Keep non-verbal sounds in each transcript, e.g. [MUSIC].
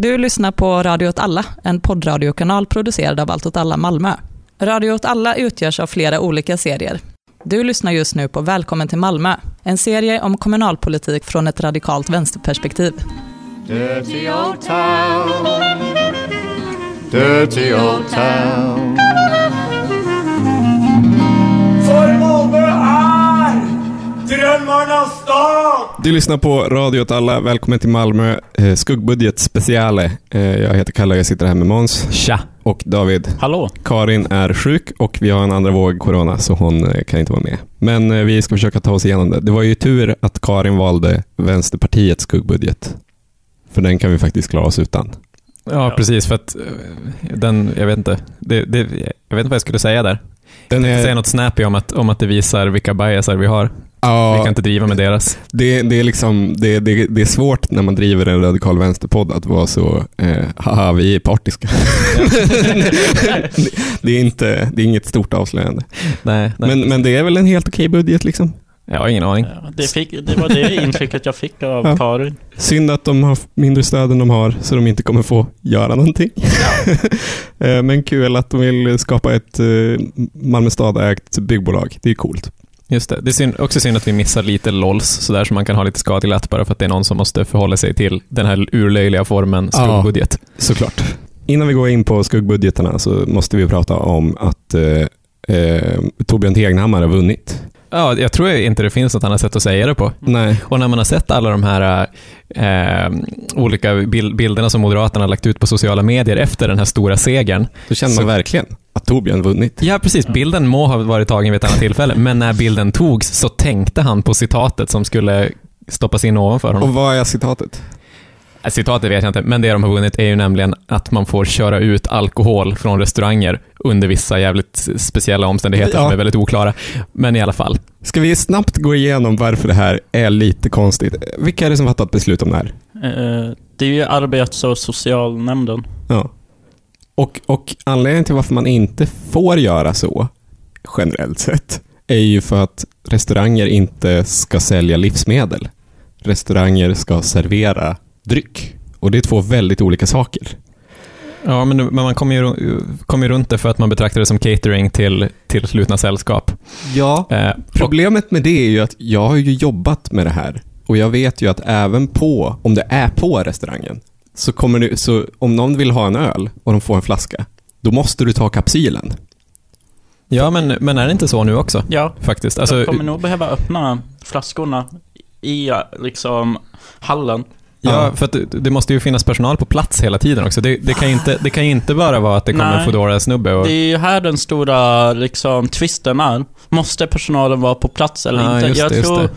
Du lyssnar på Radio åt alla, en poddradiokanal producerad av Allt åt alla Malmö. Radio åt alla utgörs av flera olika serier. Du lyssnar just nu på Välkommen till Malmö, en serie om kommunalpolitik från ett radikalt vänsterperspektiv. Dirty old town. Dirty old town. Drömmarnas stad! Du lyssnar på Radio åt alla. Välkommen till Malmö. Eh, Skuggbudget speciale. Eh, jag heter Kalle och jag sitter här med Måns Tja! och David. Hallå! Karin är sjuk och vi har en andra våg corona så hon eh, kan inte vara med. Men eh, vi ska försöka ta oss igenom det. Det var ju tur att Karin valde Vänsterpartiets skuggbudget. För den kan vi faktiskt klara oss utan. Ja, precis, för att eh, den, jag vet inte, det, det, jag vet inte vad jag skulle säga där. Den Jag är, säga något snappy om att, om att det visar vilka biasar vi har. ja, Vi kan inte driva med deras. det, det, är liksom, det, det, det är svårt när man driver en radikal vänsterpodd att vara så, eh, haha, vi är partiska. [LAUGHS] det, det, är inte, det är inget stort avslöjande. Nej, nej. Men, men det är väl en helt okej budget liksom. Jag har ingen aning. Ja, det, fick, det var det intrycket jag fick av [LAUGHS] Ja. Karin. Synd att de har mindre stöd än de har, så de inte kommer få göra någonting. [LAUGHS] Eh, Men kul att de vill skapa ett eh, Malmö stad-ägt byggbolag. Det är coolt. Just det. Det är synd, också synd att vi missar lite LOLs, sådär så man kan ha lite skadeglatt bara för att det är någon som måste förhålla sig till den här urlöjliga formen Ja. skuggbudget. Såklart. Innan vi går in på skuggbudgeterna så måste vi prata om att eh, eh, Torbjörn Tegnhammar har vunnit. Ja, jag tror inte det finns något annat sätt att säga det på. Nej. Och när man har sett alla de här eh, olika bil- bilderna som Moderaterna har lagt ut på sociala medier efter den här stora segern. Då känner man Så- verkligen att Torbjörn vunnit. Ja, precis. Bilden må ha varit tagen vid ett annat tillfälle, men när bilden togs så tänkte han på citatet som skulle stoppas in ovanför honom. Och vad är citatet? Citatet vet jag inte, men det de har vunnit är ju nämligen att man får köra ut alkohol från restauranger under vissa jävligt speciella omständigheter Ja. som är väldigt oklara. Men i alla fall. Ska vi snabbt gå igenom varför det här är lite konstigt? Vilka är det som fattat beslut om det här? Eh, det är ju arbets och socialnämnden. Ja. Och, och anledningen till varför man inte får göra så, generellt sett, är ju för att restauranger inte ska sälja livsmedel. Restauranger ska servera dryck. Och det är två väldigt olika saker. Ja, men, men man kommer ju, kommer ju runt det för att man betraktar det som catering till, till slutna sällskap. Ja. Eh, Problemet med det är ju att jag har ju jobbat med det här. Och jag vet ju att även på, om det är på restaurangen, så kommer det, så om någon vill ha en öl och de får en flaska, då måste du ta kapsylen. ja, men, men är det inte så nu också? Ja, Faktiskt. alltså, jag kommer nog behöva öppna flaskorna i liksom hallen. Ja, för att det, måste ju finnas personal på plats hela tiden också. Det, det, kan, ju inte, det kan ju inte bara vara att det kommer Nej. en Foodora-snubbe och... Det är ju här den stora liksom twisten är. Måste personalen vara på plats eller Ja, inte? just jag, det, just tror, det.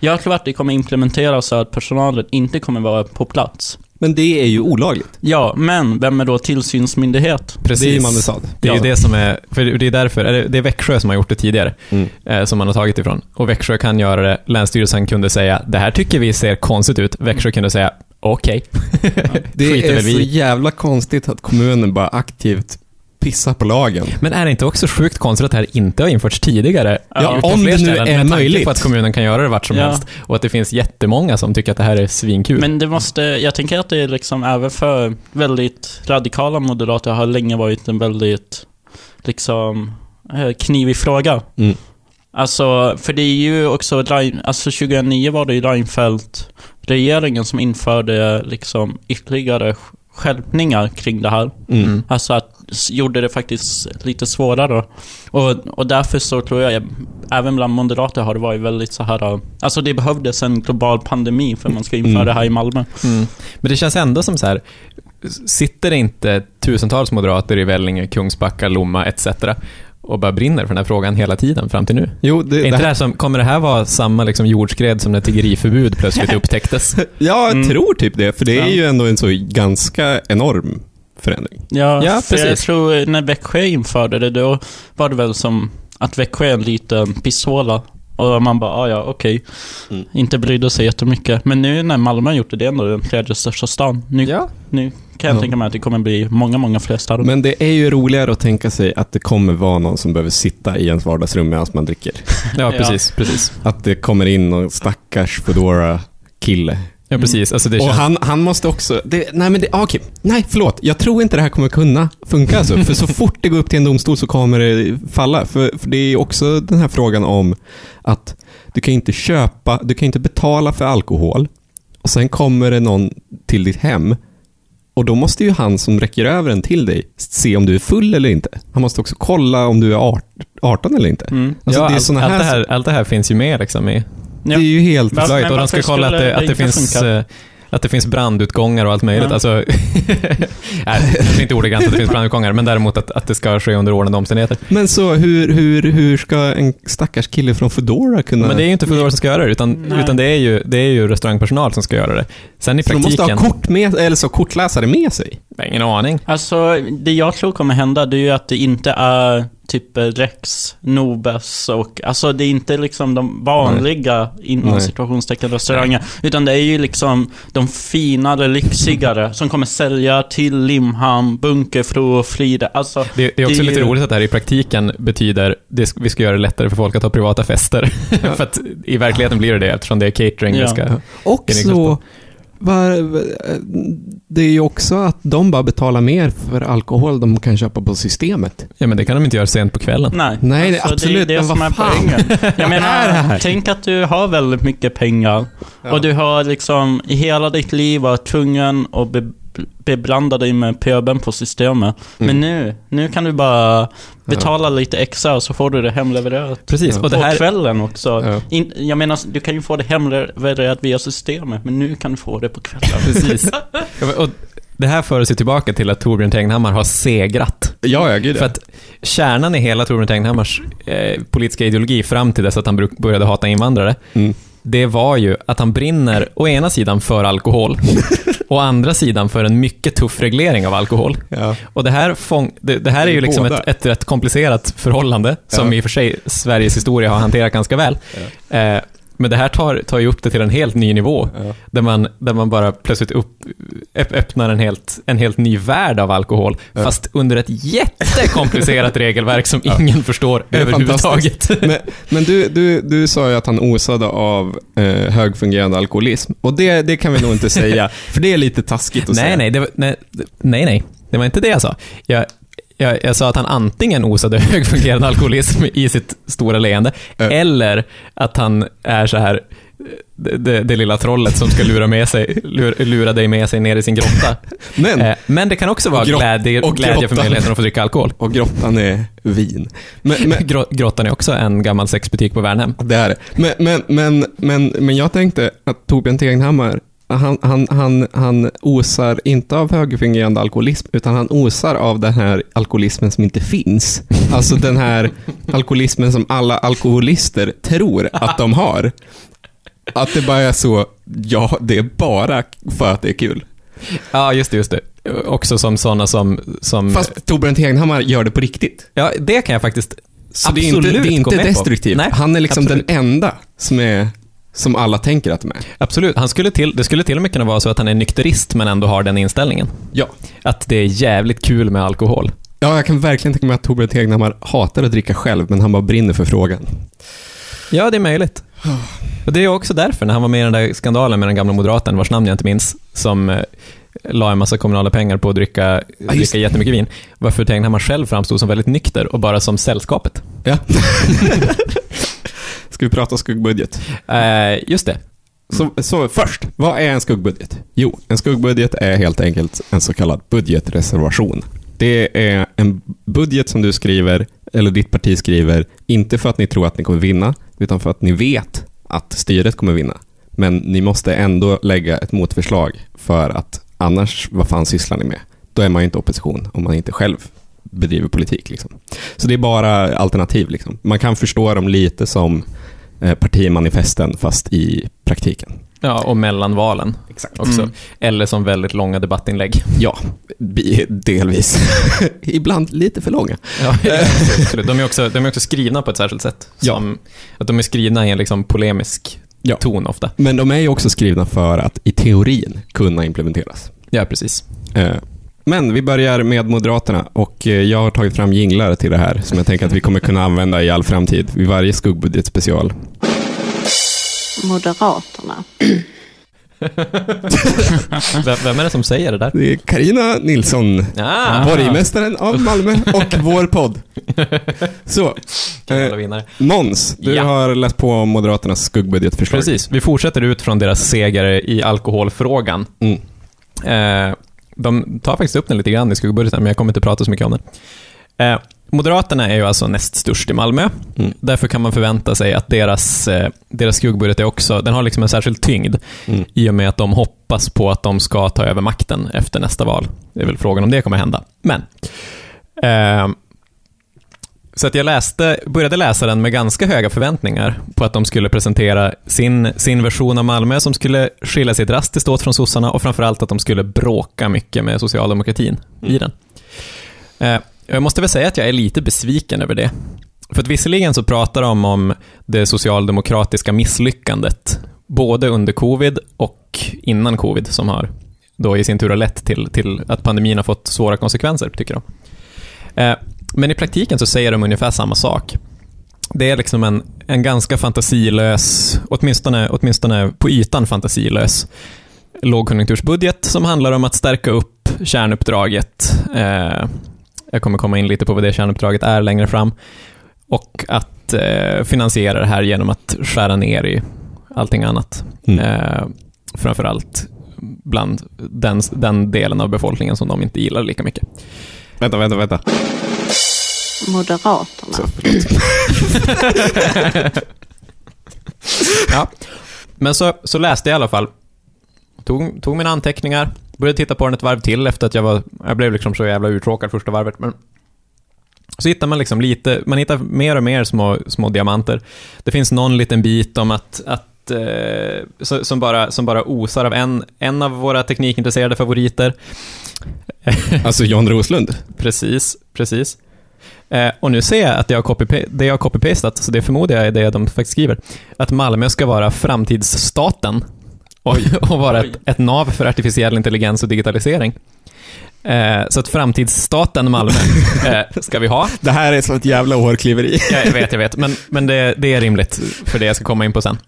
jag tror att det kommer implementeras så att personalen inte kommer vara på plats. Men det är ju olagligt. Ja, men vem är då tillsynsmyndighet? Precis. Det är ju Malmö stad. Det är ju Ja. det som är, för det är därför, är det, det är Växjö som har gjort det tidigare, Mm. eh, som man har tagit ifrån. Och Växjö kan göra det, Länsstyrelsen kunde säga, det här tycker vi ser konstigt ut. Växjö kunde säga, okej. [LAUGHS] Det Skiter är väl så jävla konstigt att kommunen bara aktivt pissar på lagen. Men är det inte också sjukt konstigt att det här inte har införts tidigare? Ja, om det nu är möjligt. på att kommunen kan göra det vart som Ja. helst. Och att det finns jättemånga som tycker att det här är svinkul. Men det måste, jag tänker att det är liksom även för väldigt radikala moderater har länge varit en väldigt, liksom, eh, knivig fråga. Mm. Alltså, för det är ju också, alltså 2009 var det ju Reinfeldt regeringen som införde liksom ytterligare sk- skärpningar kring det här. Mm. Alltså att gjorde det faktiskt lite svårare. Och, och därför så tror jag, även bland moderater har det varit väldigt så här. Alltså det behövdes en global pandemi för att man ska införa Mm. det här i Malmö. Mm. Men det känns ändå som så här, sitter det inte tusentals moderater i Vellinge, Kungsbacka, Lomma etc. och bara brinner för den här frågan hela tiden fram till nu? Jo, det, Är det inte det här, här som, kommer det här vara samma liksom jordskred som när tiggeriförbud plötsligt [LAUGHS] upptäcktes? ja, jag Mm. tror typ det, för det är Ja. ju ändå en så ganska enorm förändring. Ja, Ja, för jag precis. tror när Växjö införde det, då var det väl som att Växjö är en liten pisshåla. Och man bara, ah, ja okej. Mm. Inte brydde sig jättemycket. Men nu när Malmö har gjort det, det är ändå den tredje största stan. Nu, ja. nu kan jag Ja. tänka mig att det kommer bli många, många fler städer. Men det är ju roligare att tänka sig att det kommer vara någon som behöver sitta i ens vardagsrum medan man dricker. [LAUGHS] Ja, precis, precis. Att det kommer in någon stackars Foodora kille Ja, precis. Alltså Och han, han måste också... Det, nej, men det, ah, okej. Nej, förlåt. Jag tror inte det här kommer kunna funka. Alltså. För så [LAUGHS] fort det går upp till en domstol så kommer det falla. För, för det är också den här frågan om att du kan inte köpa, du kan inte betala för alkohol och sen kommer det någon till ditt hem och då måste ju han som räcker över den till dig se om du är full eller inte. Han måste också kolla om du är art- 18 eller inte. Mm. Alltså, ja, det allt, såna allt, här, det här, allt det här finns ju med liksom i Det är ju helt... Men Och de ska kolla att det, att det finns... funka? eh, Att det finns brandutgångar och allt möjligt. Ja. Alltså, [LAUGHS] nej, det är inte ordagrant att det finns brandutgångar, men däremot att, att det ska ske under ordnade omständigheter. Men så hur, hur, hur ska en stackars kille från Foodora kunna... Men det är ju inte Foodora som ska göra det, utan, Nej. utan det, är ju, det är ju restaurangpersonal som ska göra det. Sen i så de måste praktiken... ha kort med, eller så kortläsare med sig? Jag har ingen aning. Alltså, det jag tror kommer hända, det är ju att det inte är typ Rex, Nobes och, alltså det är inte liksom de vanliga, inom situationstecken, restauranger. Utan det är ju liksom de finare, lyxigare som kommer sälja till Limhamn, Bunkeflo och Frida. Alltså, Det, det är också Det lite ju- roligt att det här i praktiken betyder att vi ska göra det lättare för folk att ha privata fester. [LAUGHS] för att i verkligheten blir det det eftersom det är catering Ja. det ska... Och så, det är ju också att de bara betalar mer för alkohol de kan köpa på systemet. Ja, men det kan de inte göra sent på kvällen. nej. Nej, det- alltså, absolut, Det är det men som är poängen. Jag menar, tänk att du har väldigt mycket pengar och du har liksom i hela ditt liv varit tvungen att be, beblanda dig med pöben på systemet. Mm. Men nu, nu kan du bara betala lite extra och så får du det hemlevererat. Precis, Ja. och det på här... kvällen också. Ja. In, jag menar, du kan ju få det hemlevererat via systemet, men nu kan du få det på kvällen. [LAUGHS] Precis. Ja, och det här för oss tillbaka till att Torbjörn Tegnhammar har segrat. Ja, ja, gud För att kärnan i hela Torbjörn Tegnhammars eh, politiska ideologi fram till dess att han började hata invandrare, Mm. det var ju att han brinner å ena sidan för alkohol, [LAUGHS] å andra sidan för en mycket tuff reglering av alkohol. Ja. Och det här, fång, det, det här är ju liksom ett, ett rätt komplicerat förhållande, som Ja. i och för sig Sveriges historia har hanterat ganska väl. Eh, men det här tar, tar ju upp det till en helt ny nivå, Ja. där, man, där man bara plötsligt upp, öpp- öppnar en helt, en helt ny värld av alkohol, Ja. fast under ett jättekomplicerat [LAUGHS] regelverk som ingen förstår överhuvudtaget. Men, men du, du, du sa ju att han osade av eh, högfungerande alkoholism. Och det, det kan vi nog inte säga, [LAUGHS] för det är lite taskigt att nej, säga. nej, det var, nej, nej, nej, det var inte det jag sa. Jag, jag, jag sa att han antingen osade [LAUGHS] högfungerande alkoholism i sitt stora leende, Ja. eller att han är så här det, det, det lilla trollet som ska lura, med sig, lura, lura dig med sig ner i sin grotta. [LAUGHS] Men, Eh, men det kan också vara grott- glädje, glädje för möjligheten att få dricka alkohol. och grottan är vin. Men, men, [LAUGHS] Gro- Grottan är också en gammal sexbutik på Värnhem. det är det. Men, men, men, men, men jag tänkte att Torbjörn Tegnhammar, han, han, han, han osar inte av högfungerande alkoholism, utan han osar av den här alkoholismen som inte finns. [LAUGHS] Alltså den här alkoholismen som alla alkoholister tror att de har. Att det bara är så, ja, det är bara för att det är kul. Ja, just det, just det. Också som sådana som... som Fast Torbjörn Tegnhammar gör det på riktigt. ja, det kan jag faktiskt Så det är inte, absolut det är inte destruktivt. Nej, han är liksom absolut. den enda som, är, som alla tänker att de är. Absolut. Han skulle till, det skulle till och med kunna vara så att han är nykterist men ändå har den inställningen. Ja. Att det är jävligt kul med alkohol. Ja, jag kan verkligen tänka mig att Torbjörn Tegnhammar hatar att dricka själv, men han bara brinner för frågan. Ja, det är möjligt. Och det är också därför, när han var med i den där skandalen med den gamla moderaten, vars namn jag inte minns, som eh, la en massa kommunala pengar på att dricka, just dricka jättemycket vin, varför Tegnhammar själv framstod som väldigt nykter och bara som sällskapet. Ja. [LAUGHS] Ska vi prata skuggbudget? Eh, just det. Så, så först, vad är en skuggbudget? Jo, en skuggbudget är helt enkelt en så kallad budgetreservation. Det är en budget som du skriver, eller ditt parti skriver, inte för att ni tror att ni kommer vinna, utan för att ni vet att styret kommer vinna. Men ni måste ändå lägga ett motförslag för att annars, vad fan sysslar ni med? Då är man ju inte opposition om man inte själv bedriver politik. Liksom. Så det är bara alternativ. Liksom. Man kan förstå dem lite som eh, partimanifesten, fast i praktiken. Ja, och mellan valen Exakt. också. Mm. Eller som väldigt långa debattinlägg. Ja, delvis. [LAUGHS] Ibland lite för långa. Ja, [LAUGHS] absolut. De är, också, de är också skrivna på ett särskilt sätt. Ja. Som, att de är skrivna i en liksom polemisk Ja. ton ofta. Men de är ju också skrivna för att i teorin kunna implementeras. Ja, precis. Men vi börjar med Moderaterna och eh, jag har tagit fram jinglar till det här som jag tänker att vi kommer kunna använda i all framtid vid varje skuggbudgetspecial. Moderaterna. [LAUGHS] Vem, är det som säger det där? Det är Karina Nilsson, Ah, borgmästaren av Malmö och [LAUGHS] vår podd. Så, eh, vinnare. Måns, du Ja. har läst på om Moderaternas skuggbudgetförslag. Precis, vi fortsätter ut från deras seger i alkoholfrågan. Mm. Eh, de tar faktiskt upp den lite grann i skuggbudgeten, men jag kommer inte prata så mycket om den. Eh, Moderaterna är ju alltså näst störst i Malmö. Mm. Därför kan man förvänta sig att deras, eh, deras skuggbudget är också, den har liksom en särskild tyngd Mm. i och med att de hoppas på att de ska ta över makten efter nästa val. Det är väl frågan om det kommer hända. Men, eh, så att jag läste, började läsa den med ganska höga förväntningar på att de skulle presentera sin, sin version av Malmö som skulle skilja sig drastiskt åt från sossarna och framförallt att de skulle bråka mycket med socialdemokratin i den. Eh, jag måste väl säga att jag är lite besviken över det. För att visserligen så pratar de om det socialdemokratiska misslyckandet, både under covid och innan covid, som har då i sin tur har lett till, till att pandemin har fått svåra konsekvenser, tycker de. Men i praktiken så säger de ungefär samma sak. Det är liksom en, en ganska fantasilös, åtminstone, åtminstone på ytan fantasilös, lågkonjunktursbudget som handlar om att stärka upp kärnuppdraget. Eh, jag kommer komma in lite på vad det kärnuppdraget är längre fram. Och att eh, finansiera det här genom att skära ner i allting annat. Mm. Eh, framförallt bland den, den delen av befolkningen som de inte gillar lika mycket. Vänta, vänta, vänta. Moderaterna. Så. [LAUGHS] Ja. Men så, så läste jag i alla fall, tog, tog mina anteckningar, började titta på den ett varv till efter att jag var, jag blev liksom så jävla uttråkad första varvet, men så hittar man liksom lite, man hittar mer och mer små, små diamanter. Det finns någon liten bit om att, att eh, så- som, bara, som bara osar av en, en av våra teknikintresserade favoriter. Alltså John Roslund. [LAUGHS] Precis, precis. Eh, och nu ser jag att det jag har copy-pastat, så det förmodar jag är det de faktiskt skriver, att Malmö ska vara framtidsstaten och, [LAUGHS] och vara ett, ett nav för artificiell intelligens och digitalisering. Eh, så att framtidsstaten Malmö [LAUGHS] eh, ska vi ha. Det här är som ett jävla hårklyveri. Ja, jag vet, jag vet, men, men det, det är rimligt för det jag ska komma in på sen.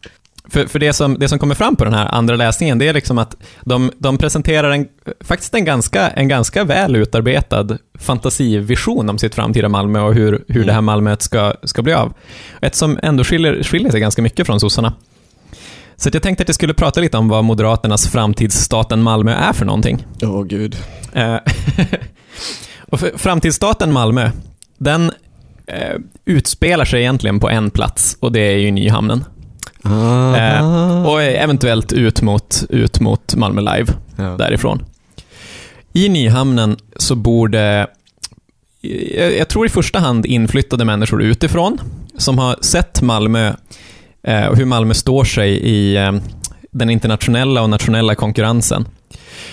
För, för det, som, det som kommer fram på den här andra läsningen, det är liksom att de, de presenterar en, faktiskt en ganska, en ganska väl utarbetad fantasivision om sitt framtida Malmö och hur, hur det här Malmöet ska, ska bli av. Ett som ändå skiljer, skiljer sig ganska mycket från sossarna. Så jag tänkte att jag skulle prata lite om vad Moderaternas framtidsstaten Malmö är för någonting. Åh gud. Eh, [LAUGHS] och framtidsstaten Malmö, den eh, utspelar sig egentligen på en plats och det är ju Nyhamnen. Ah. Eh, och eventuellt ut mot, ut mot Malmö Live ja. därifrån. I Nyhamnen så bor det, jag, jag tror i första hand inflyttade människor utifrån, som har sett Malmö eh, och hur Malmö står sig i eh, den internationella och nationella konkurrensen.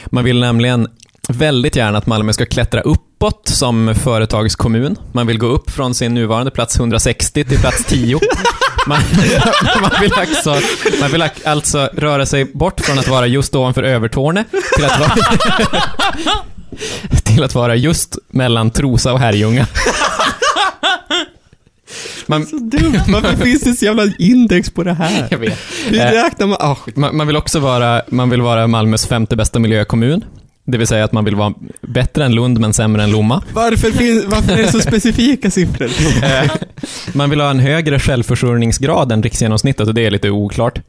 Man vill nämligen väldigt gärna att Malmö ska klättra uppåt som företagskommun. Man vill gå upp från sin nuvarande plats 160 till plats 10. [LAUGHS] Man, [LAUGHS] man, vill alltså, man vill alltså röra sig bort från att vara just ovanför Övertorne till att vara, till att vara just mellan Trosa och Herrljunga. Man, Så dumt. Varför finns det så jävla index på det här? jag vet. Hur Eh, räknar man? Skit. Man, man vill också vara, man vill vara Malmös femte bästa miljökommun. Det vill säga att man vill vara bättre än Lund men sämre än Lomma. Varför, finns, varför är det så specifika siffror? Eh, Man vill ha en högre självförsörjningsgrad än riksgenomsnittet och det är lite oklart.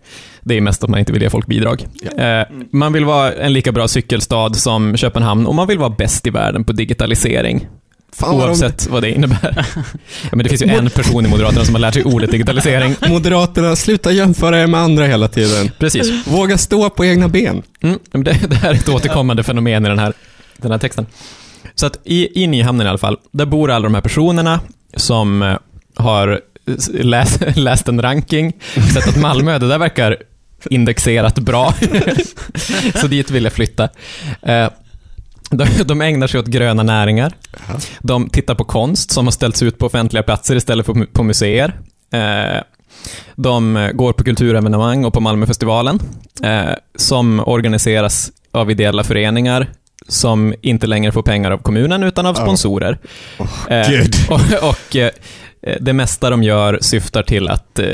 Det är mest att man inte vill ge folk bidrag. Eh, Man vill vara en lika bra cykelstad som Köpenhamn och man vill vara bäst i världen på digitalisering. Fan vad de, Oavsett vad det innebär. Ja, men det finns ju en person i Moderaterna som har lärt sig ordet digitalisering. Moderaterna, sluta jämföra er med andra hela tiden. Precis. Våga stå på egna ben. Mm, det, det här är ett återkommande fenomen i den här, den här texten. Så att i, i Nyhamnen i alla fall, där bor alla de här personerna som eh, har läst, [LAUGHS] läst en ranking, sett att Malmö, det där verkar indexerat bra. [LAUGHS] Så dit vill jag flytta. Eh, De, de ägnar sig åt gröna näringar. De tittar på konst som har ställts ut på offentliga platser istället för på museer. Eh, De går på kulturevenemang och på Malmöfestivalen eh, som organiseras av ideella föreningar som inte längre får pengar av kommunen utan av sponsorer. Eh, Gud. [LAUGHS] och och eh, det mesta de gör syftar till att eh,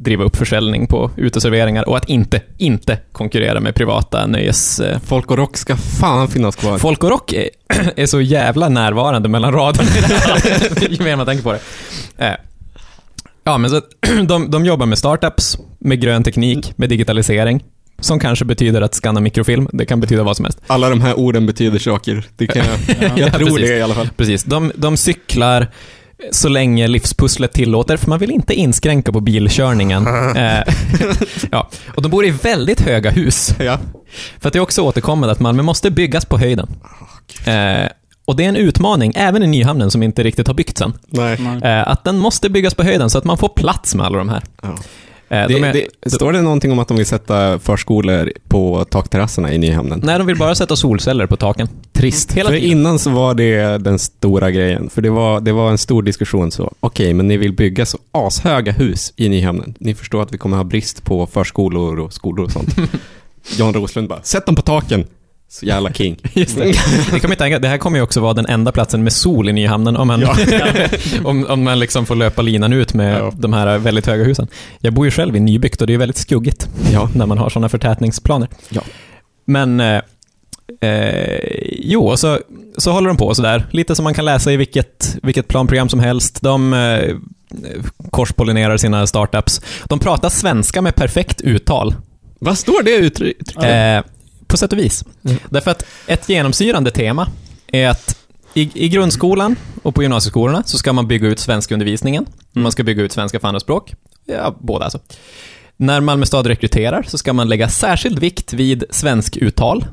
driva upp försäljning på uteserveringar och att inte, inte konkurrera med privata nöjes... eh, Folk och rock ska fan finnas kvar. Folk och rock är, [CLEARS THROAT] är så jävla närvarande mellan raderna i [LAUGHS] det här. Ju mer man tänker på det. Eh, Ja, men så [CLEARS THROAT] de, de jobbar med startups, med grön teknik, med digitalisering, som kanske betyder att skanna mikrofilm. Det kan betyda vad som helst. Alla de här orden betyder saker. Det kan jag, [LAUGHS] jag tror precis. det i alla fall. Precis. De, de cyklar så länge livspusslet tillåter, för man vill inte inskränka på bilkörningen. [LAUGHS] eh, [LAUGHS] ja. Och de bor i väldigt höga hus. Ja. För att det är också återkommande att Malmö måste byggas på höjden. Eh, och det är en utmaning, även i Nyhamnen som inte riktigt har byggts än. Eh, att den måste byggas på höjden så att man får plats med alla de här. Ja. Eh, Det, de är, det, står det någonting om att de vill sätta förskolor på takterrasserna i Nyhamnen? Nej, de vill bara sätta solceller på taken. Trist. Hela För tiden. innan så var det den stora grejen. För det var, det var en stor diskussion så. Okej, men ni vill bygga så ashöga hus i Nyhamnen. Ni förstår att vi kommer ha brist på förskolor och skolor och sånt. [LAUGHS] Jan Roslund bara, sätt dem på taken. Så jävla king. [LAUGHS] Just det. Det, kommer tänka, det här kommer ju också vara den enda platsen med sol i Nyhamnen om man, [LAUGHS] om, om man liksom får löpa linan ut med Ja. de här väldigt höga husen. Jag bor ju själv i nybyggt och det är väldigt skuggigt Ja. när man har sådana förtätningsplaner. Ja. Men, eh, eh, jo, så, så håller de på sådär, lite som man kan läsa i vilket, vilket planprogram som helst. De eh, korspollinerar sina startups. De pratar svenska med perfekt uttal. Vad står det uttrycket? Eh, på sätt och vis. Därför att ett genomsyrande tema är att i, i grundskolan och på gymnasieskolorna så ska man bygga ut svenskundervisningen. Man ska bygga ut svenska för andra språk. Ja, båda alltså. När Malmö stad rekryterar så ska man lägga särskild vikt vid svenskuttal.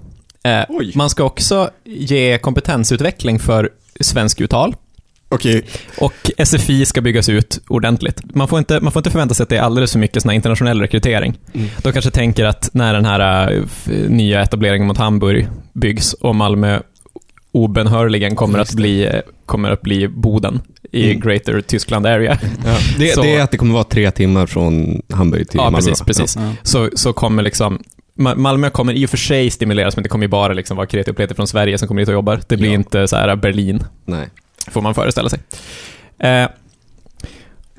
Eh, Oj. man ska också ge kompetensutveckling för svenskuttal. Okej, Och SFI ska byggas ut ordentligt. Man får inte, man får inte förvänta sig att det är alldeles för mycket sån internationell rekrytering. Mm. De kanske tänker att när den här äh, f- nya etableringen mot Hamburg byggs och Malmö obenhörligen kommer att bli, eh, kommer att bli Boden i Mm. Greater Tyskland Area. ja. det, [LAUGHS] Så- det är att det kommer vara tre timmar från Hamburg till Ja, Malmö. precis, precis. Ja. Så, så kommer liksom Ma- Malmö kommer i och för sig stimuleras, men det kommer ju bara liksom vara pleti från Sverige som kommer dit och jobbar. Det blir Ja. inte så här Berlin Nej får man föreställa sig. Eh,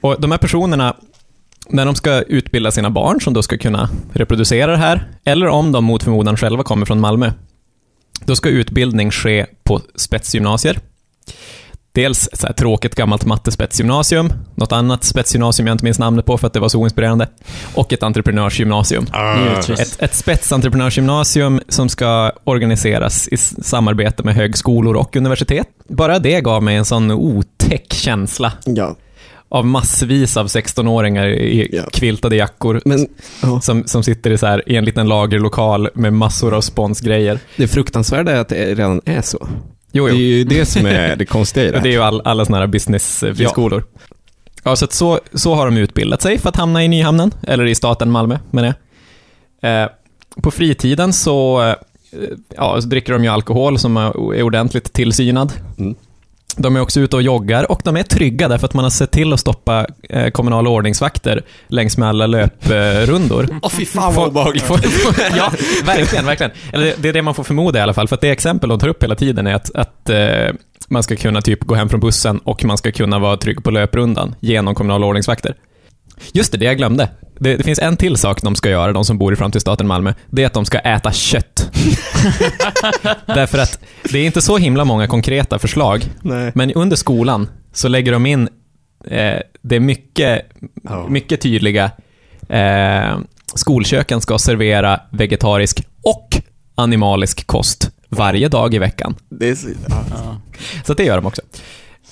och de här personerna, när de ska utbilda sina barn som då ska kunna reproducera det här, eller om de mot förmodan själva kommer från Malmö, då ska utbildning ske på spetsgymnasier. Dels så här tråkigt gammalt mattespetsgymnasium, något annat spetsgymnasium jag inte minns namnet på för att det var så inspirerande, och ett entreprenörsgymnasium. Givetvis. Ett, ett spetsentreprenörsgymnasium som ska organiseras i samarbete med högskolor och universitet. Bara det gav mig en sån otäck känsla Ja, av massvis av 16-åringar i Ja. kviltade jackor men ja. som, som sitter i, så här, i en liten lagerlokal med massor av sponsgrejer. det fruktansvärda är att det redan är så. Jo, Det är jo. ju det som är det konstiga i [LAUGHS] det Det är här. ju all, alla såna här business-friskolor. Ja. så, att så, så har de utbildat sig för att hamna i Nyhamnen, eller i staten Malmö, menar jag. Eh, på fritiden så, eh, ja, så dricker de ju alkohol som är är ordentligt tillsynad. Mm. De är också ute och joggar och de är trygga därför att man har sett till att stoppa eh, kommunala ordningsvakter längs med alla löprundor. [LAUGHS] Åh fy fan vad obehagligt. ja, verkligen, verkligen. Eller det, det är det man får förmoda i alla fall, för att det exempel de tar upp hela tiden är att, att eh, man ska kunna typ gå hem från bussen och man ska kunna vara trygg på löprundan genom kommunala ordningsvakter. Just det, det jag glömde. Det, det finns en till sak de ska göra, de som bor i framtidsstaten Malmö. Det är att de ska äta kött. [LAUGHS] Därför att det är inte så himla många konkreta förslag, Nej. men under skolan så lägger de in eh, det är mycket, Ja. mycket tydliga eh, skolköken ska servera vegetarisk och animalisk kost varje dag i veckan. Det så, ja. Så det gör de också.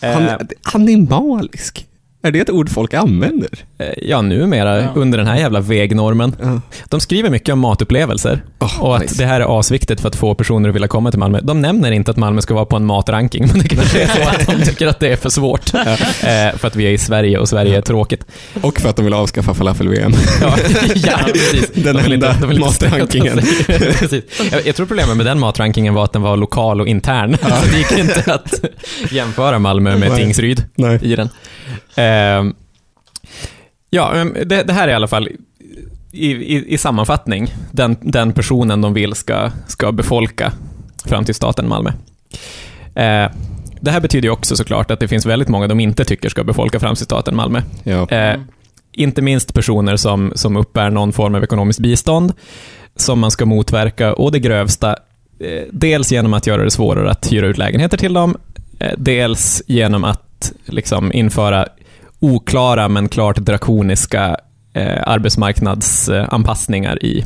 Eh, Han, animalisk? Är det ett ord folk använder? eh, ja, numera Ja. under den här jävla vägnormen. Ja. De skriver mycket om matupplevelser Oh, och att nice. det här är asviktigt för att få personer att vilja komma till Malmö. De nämner inte att Malmö ska vara på en matranking, [LAUGHS] men det kanske är så att de tycker att det är för svårt. Eh, för att vi är i Sverige och Sverige är tråkigt. Och för att de vill avskaffa falafel-VM. Ja, [LAUGHS] ja precis. Den de vill enda inte, de matrankingen. [LAUGHS] Jag, jag tror problemet med den matrankingen var att den var lokal och intern. Så det gick inte att jämföra Malmö med Nej. Tingsryd Nej. i den. Ehm, ja, men det, det här är i alla fall i, i, i sammanfattning den, den personen de vill ska, ska befolka framtidsstaten Malmö. Eh, det här betyder ju också såklart att det finns väldigt många de inte tycker ska befolka framtidsstaten Malmö. Ja. Eh, inte minst personer som, som uppbär någon form av ekonomiskt bistånd, som man ska motverka å det grövsta, eh, dels genom att göra det svårare att hyra ut lägenheter till dem, eh, dels genom att liksom införa oklara men klart drakoniska eh, arbetsmarknadsanpassningar i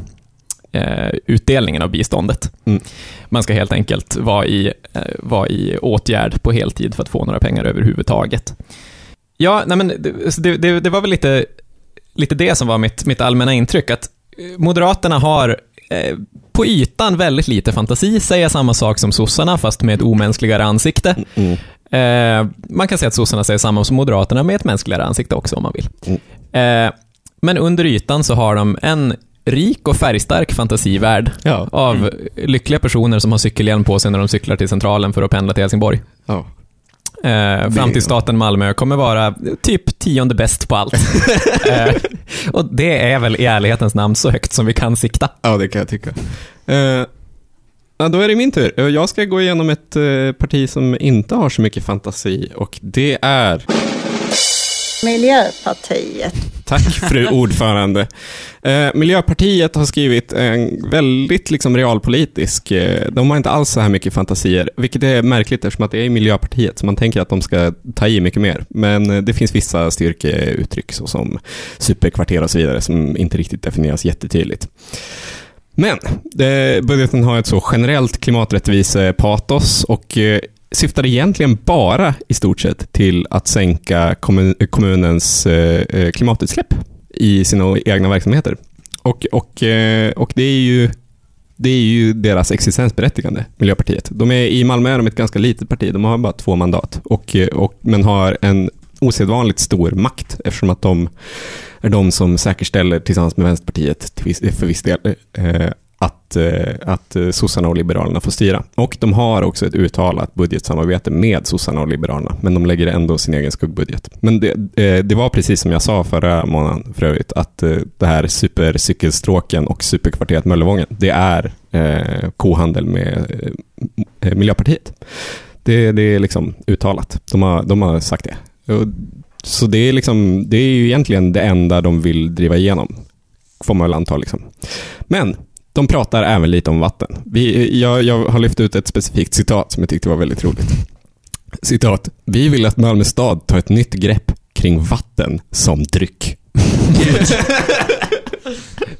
eh, utdelningen av biståndet. Mm. Man ska helt enkelt vara i, eh, vara i åtgärd på heltid för att få några pengar överhuvudtaget. Ja, nej men det, det, det var väl lite, lite det som var mitt, mitt allmänna intryck, att eh, Moderaterna har eh, på ytan väldigt lite fantasi, säger samma sak som sossarna, fast med ett omänskligare ansikte. Mm. Eh, man kan säga att sossarna säger samma som Moderaterna med ett mänskligare ansikte också om man vill. Mm. Eh, men under ytan så har de en rik och färgstark fantasivärld Ja. av lyckliga personer som har cykelhjälm på sig när de cyklar till Centralen för att pendla till Helsingborg. Ja. Eh, framtidsstaten Malmö kommer vara typ tionde bäst på allt. [LAUGHS] eh, och det är väl i ärlighetens namn så högt som vi kan sikta. ja, det kan jag tycka. Eh, ja, då är det min tur. Jag ska gå igenom ett eh, parti som inte har så mycket fantasi och det är Miljöpartiet. Tack fru [LAUGHS] ordförande. Eh, Miljöpartiet har skrivit en väldigt liksom realpolitisk, eh, de har inte alls så här mycket fantasier, vilket är märkligt eftersom att det är Miljöpartiet, så man tänker att de ska ta i mycket mer. Men eh, det finns vissa styrkeuttryck såsom superkvarter och så vidare som inte riktigt definieras jättetydligt. Men eh, budgeten har ett så generellt klimaträttvisepatos och eh, syftar egentligen bara i stort sett till att sänka kommun, kommunens eh, eh, klimatutsläpp i sina egna verksamheter. Och, och, eh, och det är ju det är ju deras existensberättigande, Miljöpartiet. De är, I Malmö är de ett ganska litet parti, de har bara två mandat, och, och, men har en osedvanligt stor makt eftersom att de är de som säkerställer tillsammans med Vänsterpartiet till viss, för viss del eh, att, eh, att sossarna och liberalerna får styra. Och de har också ett uttalat budgetsamarbete med sossarna och liberalerna, men de lägger ändå sin egen skuggbudget. Men det, eh, det var precis som jag sa förra månaden för övrigt, att eh, det här supercykelstråken och superkvarteret Möllevången, det är eh, kohandel med eh, Miljöpartiet. Det, det är liksom uttalat. De har, de har sagt det. Och, så det är, liksom, det är ju egentligen det enda de vill driva igenom, får man väl anta. Liksom. Men de pratar även lite om vatten. Vi, jag, jag har lyft ut ett specifikt citat som jag tyckte var väldigt roligt. Citat. Vi vill att Malmö stad tar ett nytt grepp kring vatten som dryck. [LAUGHS]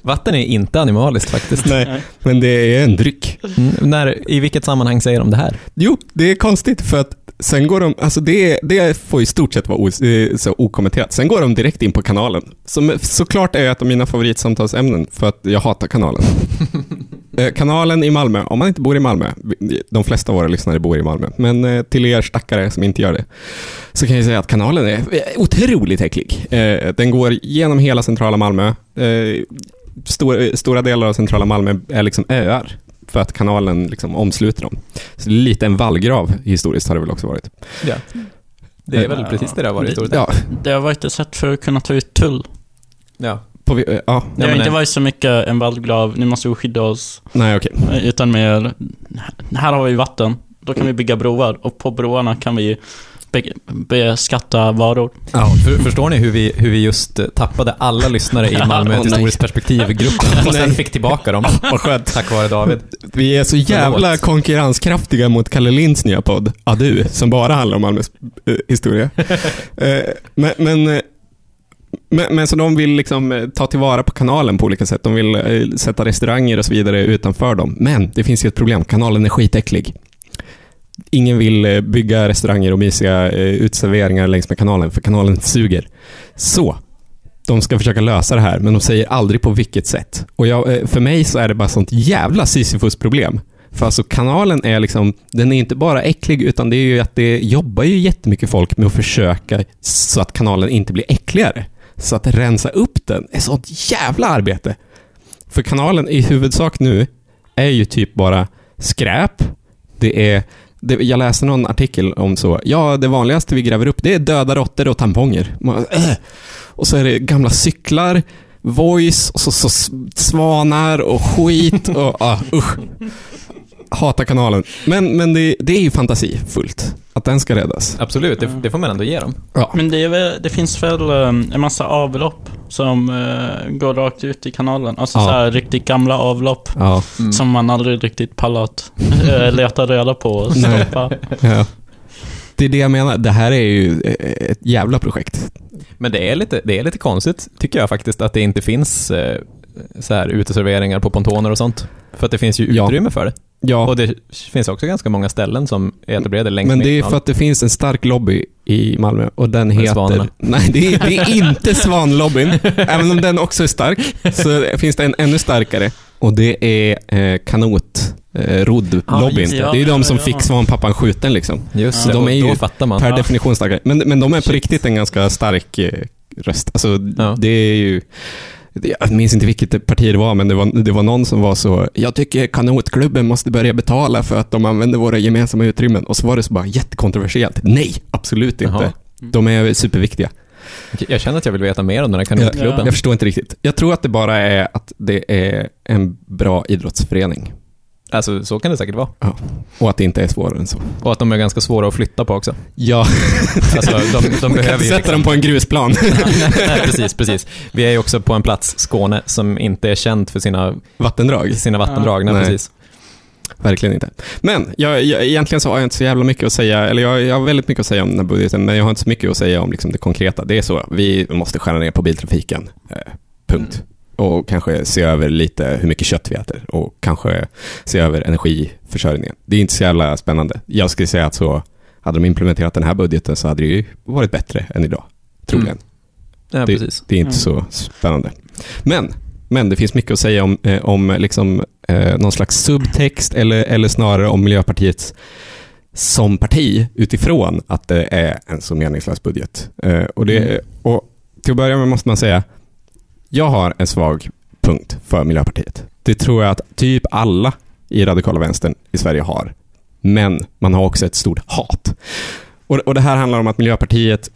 Vatten är inte animaliskt faktiskt. Nej, men det är en dryck. Mm, när, I vilket sammanhang säger de det här? Jo, det är konstigt för att sen går de, alltså det, det får i stort sett vara os, eh, så okommenterat. Sen går de direkt in på kanalen. Som såklart är ett av mina favoritsamtalsämnen för att jag hatar kanalen. [LAUGHS] Eh, kanalen i Malmö, om man inte bor i Malmö, de flesta av våra lyssnare bor i Malmö, men eh, till er stackare som inte gör det, så kan jag säga att kanalen är otroligt äcklig. Den går genom hela centrala Malmö. Stora, stora delar av centrala Malmö är liksom öar för att kanalen liksom omsluter dem. Så det lite en vallgrav historiskt har det väl också varit. Ja. Det är väl precis det det har varit historiskt. Ja, Det har varit ett sätt för att kunna ta ut tull. Ja. på, eh, ja Det har inte nej. varit så mycket en vallgrav, nu måste vi skydda oss. nej okej. Utan mer, här har vi vatten, då kan vi bygga broar och på broarna kan vi beskatta varor. Ja. För, förstår ni hur vi, hur vi just eh, tappade alla lyssnare i [LAUGHS] Malmö ett historiskt perspektiv-gruppen och sen fick tillbaka dem? [LAUGHS] Vad skönt. Tack vare David. Vi är så jävla Förlåt. konkurrenskraftiga mot Kalle Linds nya podd, Adu, som bara handlar om Malmös eh, historia. [LAUGHS] Eh, men, men, men, men så de vill liksom ta tillvara på kanalen på olika sätt. De vill sätta restauranger och så vidare utanför dem. Men det finns ju ett problem, kanalen är skitäcklig. Ingen vill eh, bygga restauranger och mysiga eh, utserveringar längs med kanalen, för kanalen suger. Så, de ska försöka lösa det här, men de säger aldrig på vilket sätt. Och jag, eh, för mig så är det bara sånt jävla Sisyfos-problem. För alltså kanalen är liksom, den är inte bara äcklig, utan det är ju att det jobbar ju jättemycket folk med att försöka så att kanalen inte blir äckligare. Så att rensa upp den är sånt jävla arbete. För kanalen i huvudsak nu är ju typ bara skräp. Det är, det, jag läste någon artikel om så, ja det vanligaste vi gräver upp det är döda råttor och tamponger. Man, äh. Och så är det gamla cyklar, voice, och så, så svanar och skit och [LAUGHS] ah, usch. hatar kanalen. Men, men det, det är ju fantasifullt att den ska räddas. Absolut, det, det får man ändå ge dem. Ja. Men det, är väl, det finns väl um, en massa avlopp som uh, går rakt ut i kanalen. Alltså Ja. så här riktigt gamla avlopp. Ja. Mm. Som man aldrig riktigt pallat [LAUGHS] uh, leta reda på och stoppa. ja. Det är det jag menar. Det här är ju eh, ett jävla projekt. Men det är, lite, det är lite konstigt, tycker jag faktiskt, att det inte finns eh, så här uteserveringar på pontoner och sånt. För att det finns ju Ja. utrymme för det. Ja, Och det finns också ganska många ställen som är etablerade längs men det är för att det finns en stark lobby i Malmö och den heter... Svanorna. [LAUGHS] Nej, det är, det är inte Svanlobbyn. [LAUGHS] Även om den också är stark så finns det en ännu starkare och det är eh, kanot eh, roddlobbyn. Ah, ja, det är de som ja. fick svanpappan skjuten liksom. Just Så de är ju då fattar man. Per Ja. definition starkare. Men, men de är på Shit. riktigt en ganska stark eh, röst. Alltså, Ja. det är ju... Jag minns inte vilket parti det var, men det var, det var någon som var så, jag tycker kanotklubben måste börja betala för att de använder våra gemensamma utrymmen. Och så var det så bara jättekontroversiellt. Nej, absolut inte. Jaha. De är superviktiga. Jag känner att jag vill veta mer om den här kanotklubben. jag förstår inte riktigt. Jag tror att det bara är att det är en bra idrottsförening. Alltså, så kan det säkert vara. Och att det inte är svårare än så. Och att de är ganska svåra att flytta på också. Ja, [LAUGHS] Alltså, de, de man kan behöver ju... sätta dem på en grusplan. [LAUGHS] Nej, precis, precis. Vi är ju också på en plats, Skåne, som inte är känd för sina, Vattendrag. sina vattendrag. Nej, Nej. precis. Verkligen inte. Men jag, jag, egentligen så har jag inte så jävla mycket att säga, eller jag, jag har väldigt mycket att säga om den här budgeten, men jag har inte så mycket att säga om liksom det konkreta. Det är så, vi måste skära ner på biltrafiken. Eh, punkt. Och kanske se över lite hur mycket kött vi äter och kanske se över energiförsörjningen. Det är inte så jävla spännande. Jag skulle säga att så, hade de implementerat den här budgeten så hade det ju varit bättre än idag. Troligen. Ja, Det- precis. Det är inte Mm. så spännande. Men, men det finns mycket att säga om, eh, om liksom, eh, någon slags subtext eller, eller snarare om Miljöpartiet som parti utifrån att det är en så meningslös budget. Eh, och, det, Mm. och till att börja med måste man säga, jag har en svag punkt för Miljöpartiet. Det tror jag att typ alla i radikala vänstern i Sverige har. Men man har också ett stort hat. Och, och det här handlar om att Miljöpartiet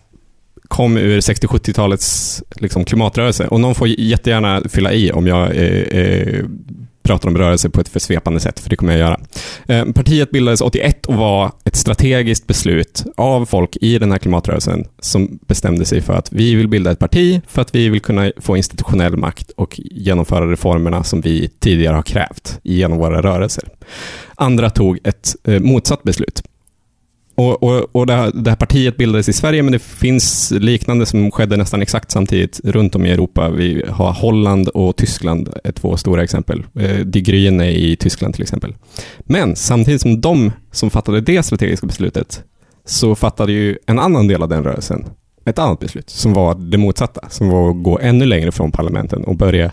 kom ur 60-70-talets liksom, klimatrörelse. Och någon får jättegärna fylla i om jag eh, eh, pratar om rörelse på ett för svepande sätt, för det kommer jag göra. Eh, partiet bildades 81 och var ett strategiskt beslut av folk i den här klimatrörelsen som bestämde sig för att vi vill bilda ett parti för att vi vill kunna få institutionell makt och genomföra reformerna som vi tidigare har krävt genom våra rörelser. Andra tog ett eh, motsatt beslut. Och, och, och det, här, det här partiet bildades i Sverige, men det finns liknande som skedde nästan exakt samtidigt runt om i Europa. Vi har Holland och Tyskland är två stora exempel. Eh, Die Grüne i Tyskland till exempel. Men samtidigt som de som fattade det strategiska beslutet, så fattade ju en annan del av den rörelsen ett annat beslut som var det motsatta, som var att gå ännu längre från parlamenten och börja,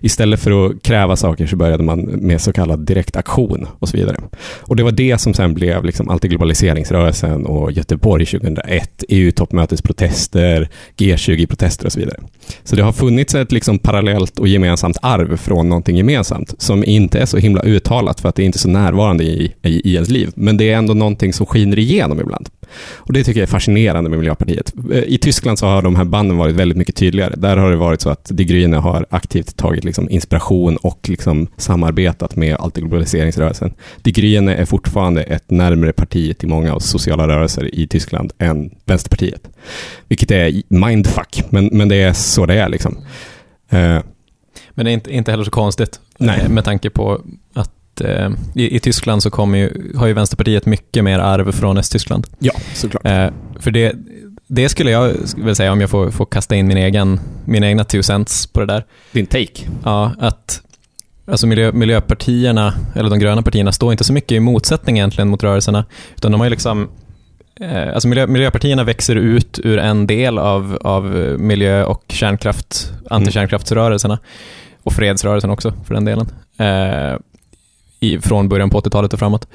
istället för att kräva saker så började man med så kallad direktaktion och så vidare. Och det var det som sen blev liksom antiglobaliseringsrörelsen och Göteborg 2001, EU-toppmötesprotester, G20-protester och så vidare. Så det har funnits ett liksom parallellt och gemensamt arv från någonting gemensamt som inte är så himla uttalat för att det är inte är så närvarande i, i, i ens liv. Men det är ändå någonting som skiner igenom ibland. Och det tycker jag är fascinerande med Miljöpartiet. Eh, I Tyskland så har de här banden varit väldigt mycket tydligare. Där har det varit så att Die Grüne har aktivt tagit liksom inspiration och liksom samarbetat med antiglobaliseringsrörelsen. Die Grüne är fortfarande ett närmare parti till många av sociala rörelser i Tyskland än Vänsterpartiet. Vilket är mindfuck, men, men det är så det är liksom. Eh, Men det är inte, inte heller så konstigt. Nej. eh, Med tanke på att eh, i, i Tyskland så kommer ju, har ju Vänsterpartiet mycket mer arv från Östtyskland. ja, såklart. Eh, för det, det skulle jag väl säga, om jag får, får kasta in min egen, mina egna two cents på det där. Din take. Ja, att alltså miljö, miljöpartierna, eller de gröna partierna, står inte så mycket i motsättning egentligen mot rörelserna, utan de har ju liksom eh, Alltså miljö, miljöpartierna växer ut ur en del av, av miljö och kärnkraft, antikärnkraftsrörelserna och fredsrörelsen också för den delen. Eh, i, från början på 80-talet och framåt.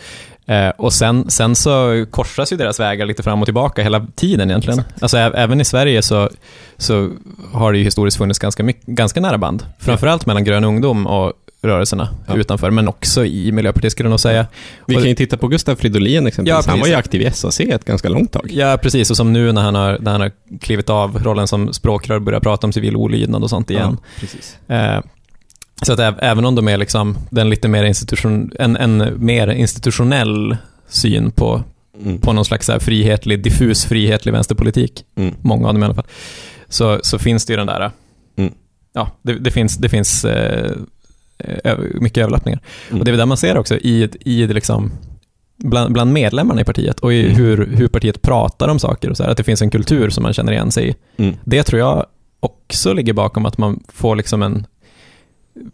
Eh, och sen, sen så korsas ju deras vägar lite fram och tillbaka hela tiden egentligen. Alltså ä- även i Sverige så, så har det ju historiskt funnits ganska, mycket, ganska nära band. Framförallt mellan grön ungdom och rörelserna Ja. utanför, men också i Miljöpartiet skulle jag nog säga. Vi kan ju titta på Gustav Fridolin exempelvis. Ja, han var ju aktiv i SAC ett ganska långt tag. Ja, precis. Och som nu när han har, när han har klivit av rollen som språkrör och börjar prata om civil olydnad och sånt igen. precis. Eh, Så att äv- även om de är liksom den lite mer institution, en, en mer institutionell syn på, Mm. på någon slags så frihetlig, diffus frihetlig vänsterpolitik, Mm. många av dem i alla fall, så, så finns det ju den där, Mm. ja, det, det finns, det finns eh, mycket överlappningar. Mm. Och det är väl där man ser också i, i det liksom, bland, bland medlemmarna i partiet och i Mm. hur, hur partiet pratar om saker och så här, att det finns en kultur som man känner igen sig i. Mm. Det tror jag också ligger bakom att man får liksom en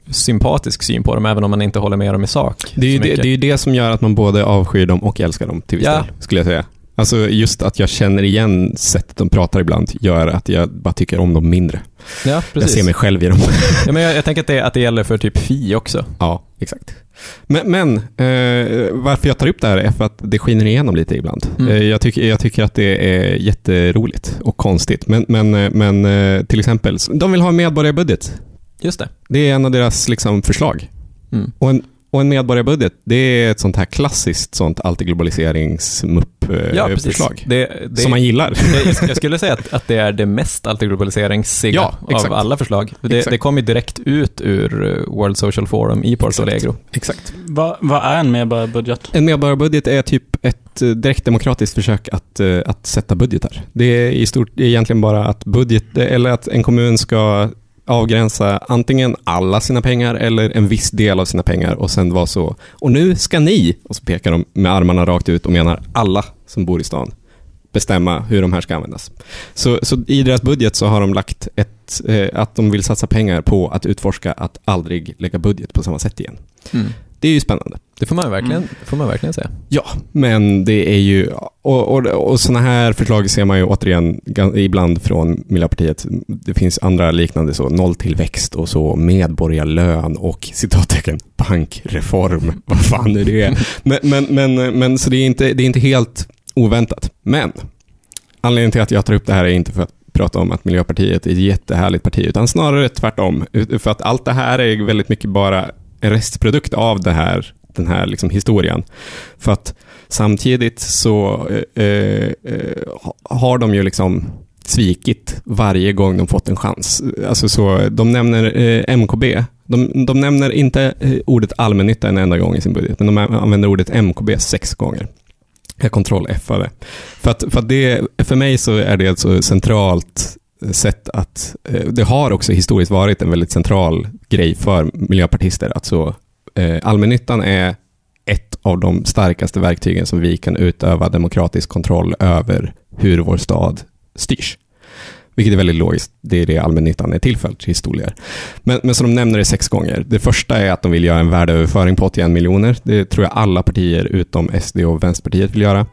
sympatisk syn på dem, även om man inte håller med dem i sak. Det är, ju det, det är det som gör att man både avskyr dem och älskar dem till viss Ja. del, skulle jag säga. Alltså just att jag känner igen sättet de pratar ibland gör att jag bara tycker om dem mindre. ja, Jag precis. ser mig själv i dem. Ja, men jag, jag tänker att det, att det gäller för typ Fi också. ja, exakt. Men, men eh, varför jag tar upp det här är för att det skiner igenom lite ibland. Mm. Eh, jag, tycker, jag tycker att det är jätteroligt och konstigt. Men, men, eh, men eh, till exempel, de vill ha en medborgarbudget. Just det. Det är en av deras liksom, förslag. Mm. Och en, och en medborgarbudget, det är ett sånt här klassiskt sånt Ja, precis. antiglobaliseringsmupp-förslag. Det, det, som man gillar. [LAUGHS] jag, jag skulle säga att, att det är det mest antiglobaliseringssiga Ja, av alla förslag. Det, det kom ju direkt ut ur eh, World Social Forum i Porto Exakt. Alegre. Exakt. Vad vad är en medborgarbudget? En medborgarbudget är typ ett eh, direktdemokratiskt försök att, eh, att sätta budgetar. Det är i stort det är egentligen bara att budget, eller att en kommun ska avgränsa antingen alla sina pengar eller en viss del av sina pengar och sen vara så, och nu ska ni, och så pekar de med armarna rakt ut och menar alla som bor i stan, bestämma hur de här ska användas. Så, så i deras budget så har de lagt ett, eh, att de vill satsa pengar på att utforska att aldrig lägga budget på samma sätt igen. Mm. Det är ju spännande. Det får man verkligen, Mm. får man verkligen säga. Ja, men det är ju... Och, och, och sådana här förslag ser man ju återigen ibland från Miljöpartiet. Det finns andra liknande så, nolltillväxt och så medborgarlön och citattecken bankreform. [LAUGHS] Vad fan är det? Men, men, men, men så det är, inte, det är inte helt oväntat. Men anledningen till att jag tar upp det här är inte för att prata om att Miljöpartiet är ett jättehärligt parti, utan snarare tvärtom. För att allt det här är väldigt mycket bara restprodukt av det här, den här liksom historien. För att samtidigt så eh, eh, har de ju liksom svikit varje gång de fått en chans. Alltså så, de nämner eh, MKB. De, de nämner inte eh, ordet allmännytta en enda gång i sin budget, men de använder ordet MKB sex gånger. Jag kontroll f det. För, att, för, att det, för mig så är det ett så centralt sätt att... Eh, det har också historiskt varit en väldigt central grej för miljöpartister. Att så, eh, allmännyttan är ett av de starkaste verktygen som vi kan utöva demokratisk kontroll över hur vår stad styrs. Vilket är väldigt logiskt. Det är det allmännyttan är till för, historier. Men, men som de nämner det sex gånger. Det första är att de vill göra en värdeöverföring på 81 miljoner. Det tror jag alla partier utom SD och Vänsterpartiet vill göra.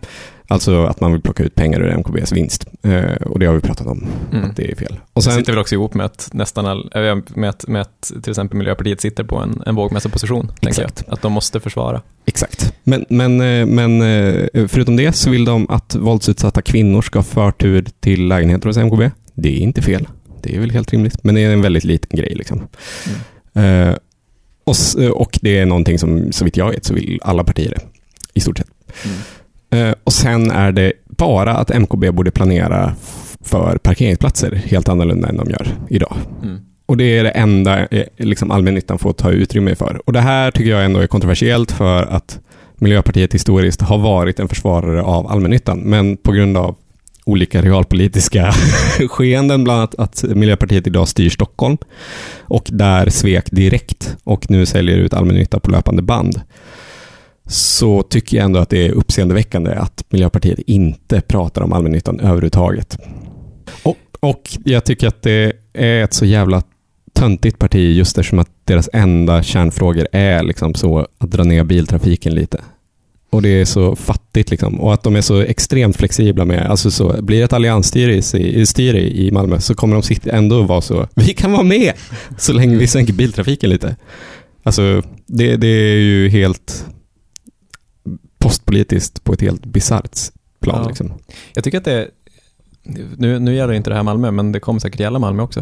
Alltså att man vill plocka ut pengar ur MKBs vinst. Eh, och det har vi pratat om, Mm. att det är fel. Och sen, sitter väl också ihop med att nästan all, äh, med, att, med att till exempel Miljöpartiet sitter på en, en vågmästarposition. tänker Exakt. Jag. Att de måste försvara. Exakt. Men, men, eh, men eh, förutom det så vill de att våldsutsatta kvinnor ska ha förtur till lägenheter hos MKB. Det är inte fel. Det är väl helt rimligt. Men det är en väldigt liten grej. Liksom. Eh, och, och det är någonting som, så vitt jag vet, så vill alla partier det. I stort sett. Eh, och sen är det bara att MKB borde planera för parkeringsplatser helt annorlunda än de gör idag. Mm. Och det är det enda eh, liksom allmännyttan får ta utrymme för. Och det här tycker jag ändå är kontroversiellt för att Miljöpartiet historiskt har varit en försvarare av allmännyttan, men på grund av olika realpolitiska [LAUGHS] skeenden, bland annat att Miljöpartiet idag styr Stockholm och där svek direkt och nu säljer ut allmännytta på löpande band så tycker jag ändå att det är uppseendeväckande att Miljöpartiet inte pratar om allmännyttan överhuvudtaget. Och, och jag tycker att det är ett så jävla töntigt parti just eftersom att deras enda kärnfrågor är liksom så att dra ner biltrafiken lite. Och det är så fattigt liksom. Och att de är så extremt flexibla med, alltså så, blir det ett alliansstyre i, i, styre i Malmö så kommer de sitta ändå vara så, vi kan vara med så länge vi sänker biltrafiken lite. Alltså, det, det är ju helt postpolitiskt på ett helt bisarrt plan. Ja. Liksom. Jag tycker att det, nu, nu gäller inte det här Malmö, men det kommer säkert gälla Malmö också.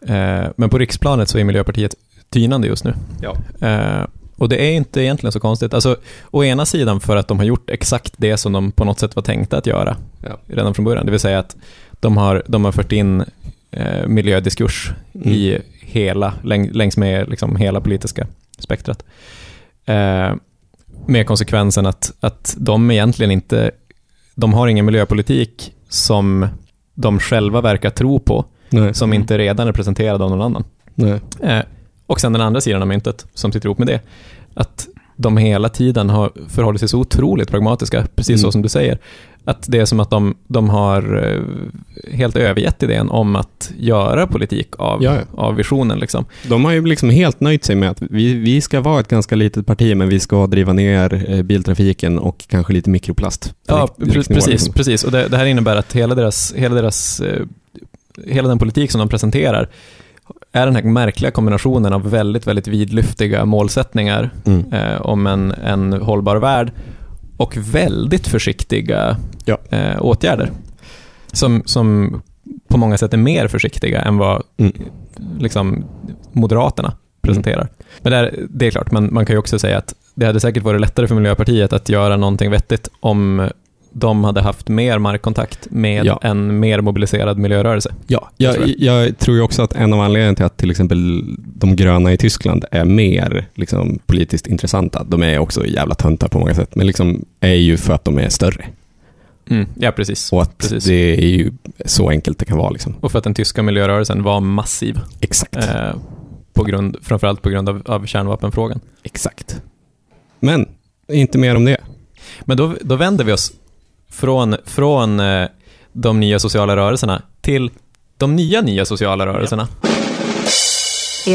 Eh, men på riksplanet så är Miljöpartiet tynande just nu. Ja. Eh, och det är inte egentligen så konstigt. Alltså, å ena sidan för att de har gjort exakt det som de på något sätt var tänkta att göra Ja. redan från början. Det vill säga att de har, de har fört in eh, miljödiskurs Mm. i hela, läng, längs med liksom hela politiska spektrat. Eh, med konsekvensen att, att de egentligen inte, de har ingen miljöpolitik som de själva verkar tro på, Nej. som inte redan är presenterad av någon annan. Eh, och sen den andra sidan av myntet, som sitter ihop med det, att de hela tiden har förhållit sig så otroligt pragmatiska, precis så Mm. som du säger. Att det är som att de, de har eh, helt övergett idén om att göra politik av, Ja, ja. av visionen. Liksom. De har ju liksom helt nöjt sig med att vi, vi ska vara ett ganska litet parti, men vi ska driva ner eh, biltrafiken och kanske lite mikroplast. Ja, precis. liksom. precis. Och det, det här innebär att hela deras, hela deras eh, hela den politik som de presenterar är den här märkliga kombinationen av väldigt, väldigt vidlyftiga målsättningar Mm. eh, om en, en hållbar värld och väldigt försiktiga Ja. eh, åtgärder. Som, som på många sätt är mer försiktiga än vad Mm. liksom, Moderaterna presenterar. Men det är, det är klart, man, man kan ju också säga att det hade säkert varit lättare för Miljöpartiet att göra någonting vettigt om de hade haft mer markkontakt med Ja. en mer mobiliserad miljörörelse. Ja, Jag jag, tror jag, tror ju också att en av anledningarna till att till exempel de gröna i Tyskland är mer liksom, politiskt intressanta, de är också jävla töntar på många sätt, men liksom är ju för att de är större. Mm, ja, precis. Och att Precis. det är ju så enkelt det kan vara. Liksom. Och för att den tyska miljörörelsen var massiv, Exakt. eh, på grund, framförallt på grund av, av kärnvapenfrågan. Exakt. Men, inte mer om det. Men då, då vänder vi oss från, från eh, de nya sociala rörelserna till de nya nya sociala rörelserna.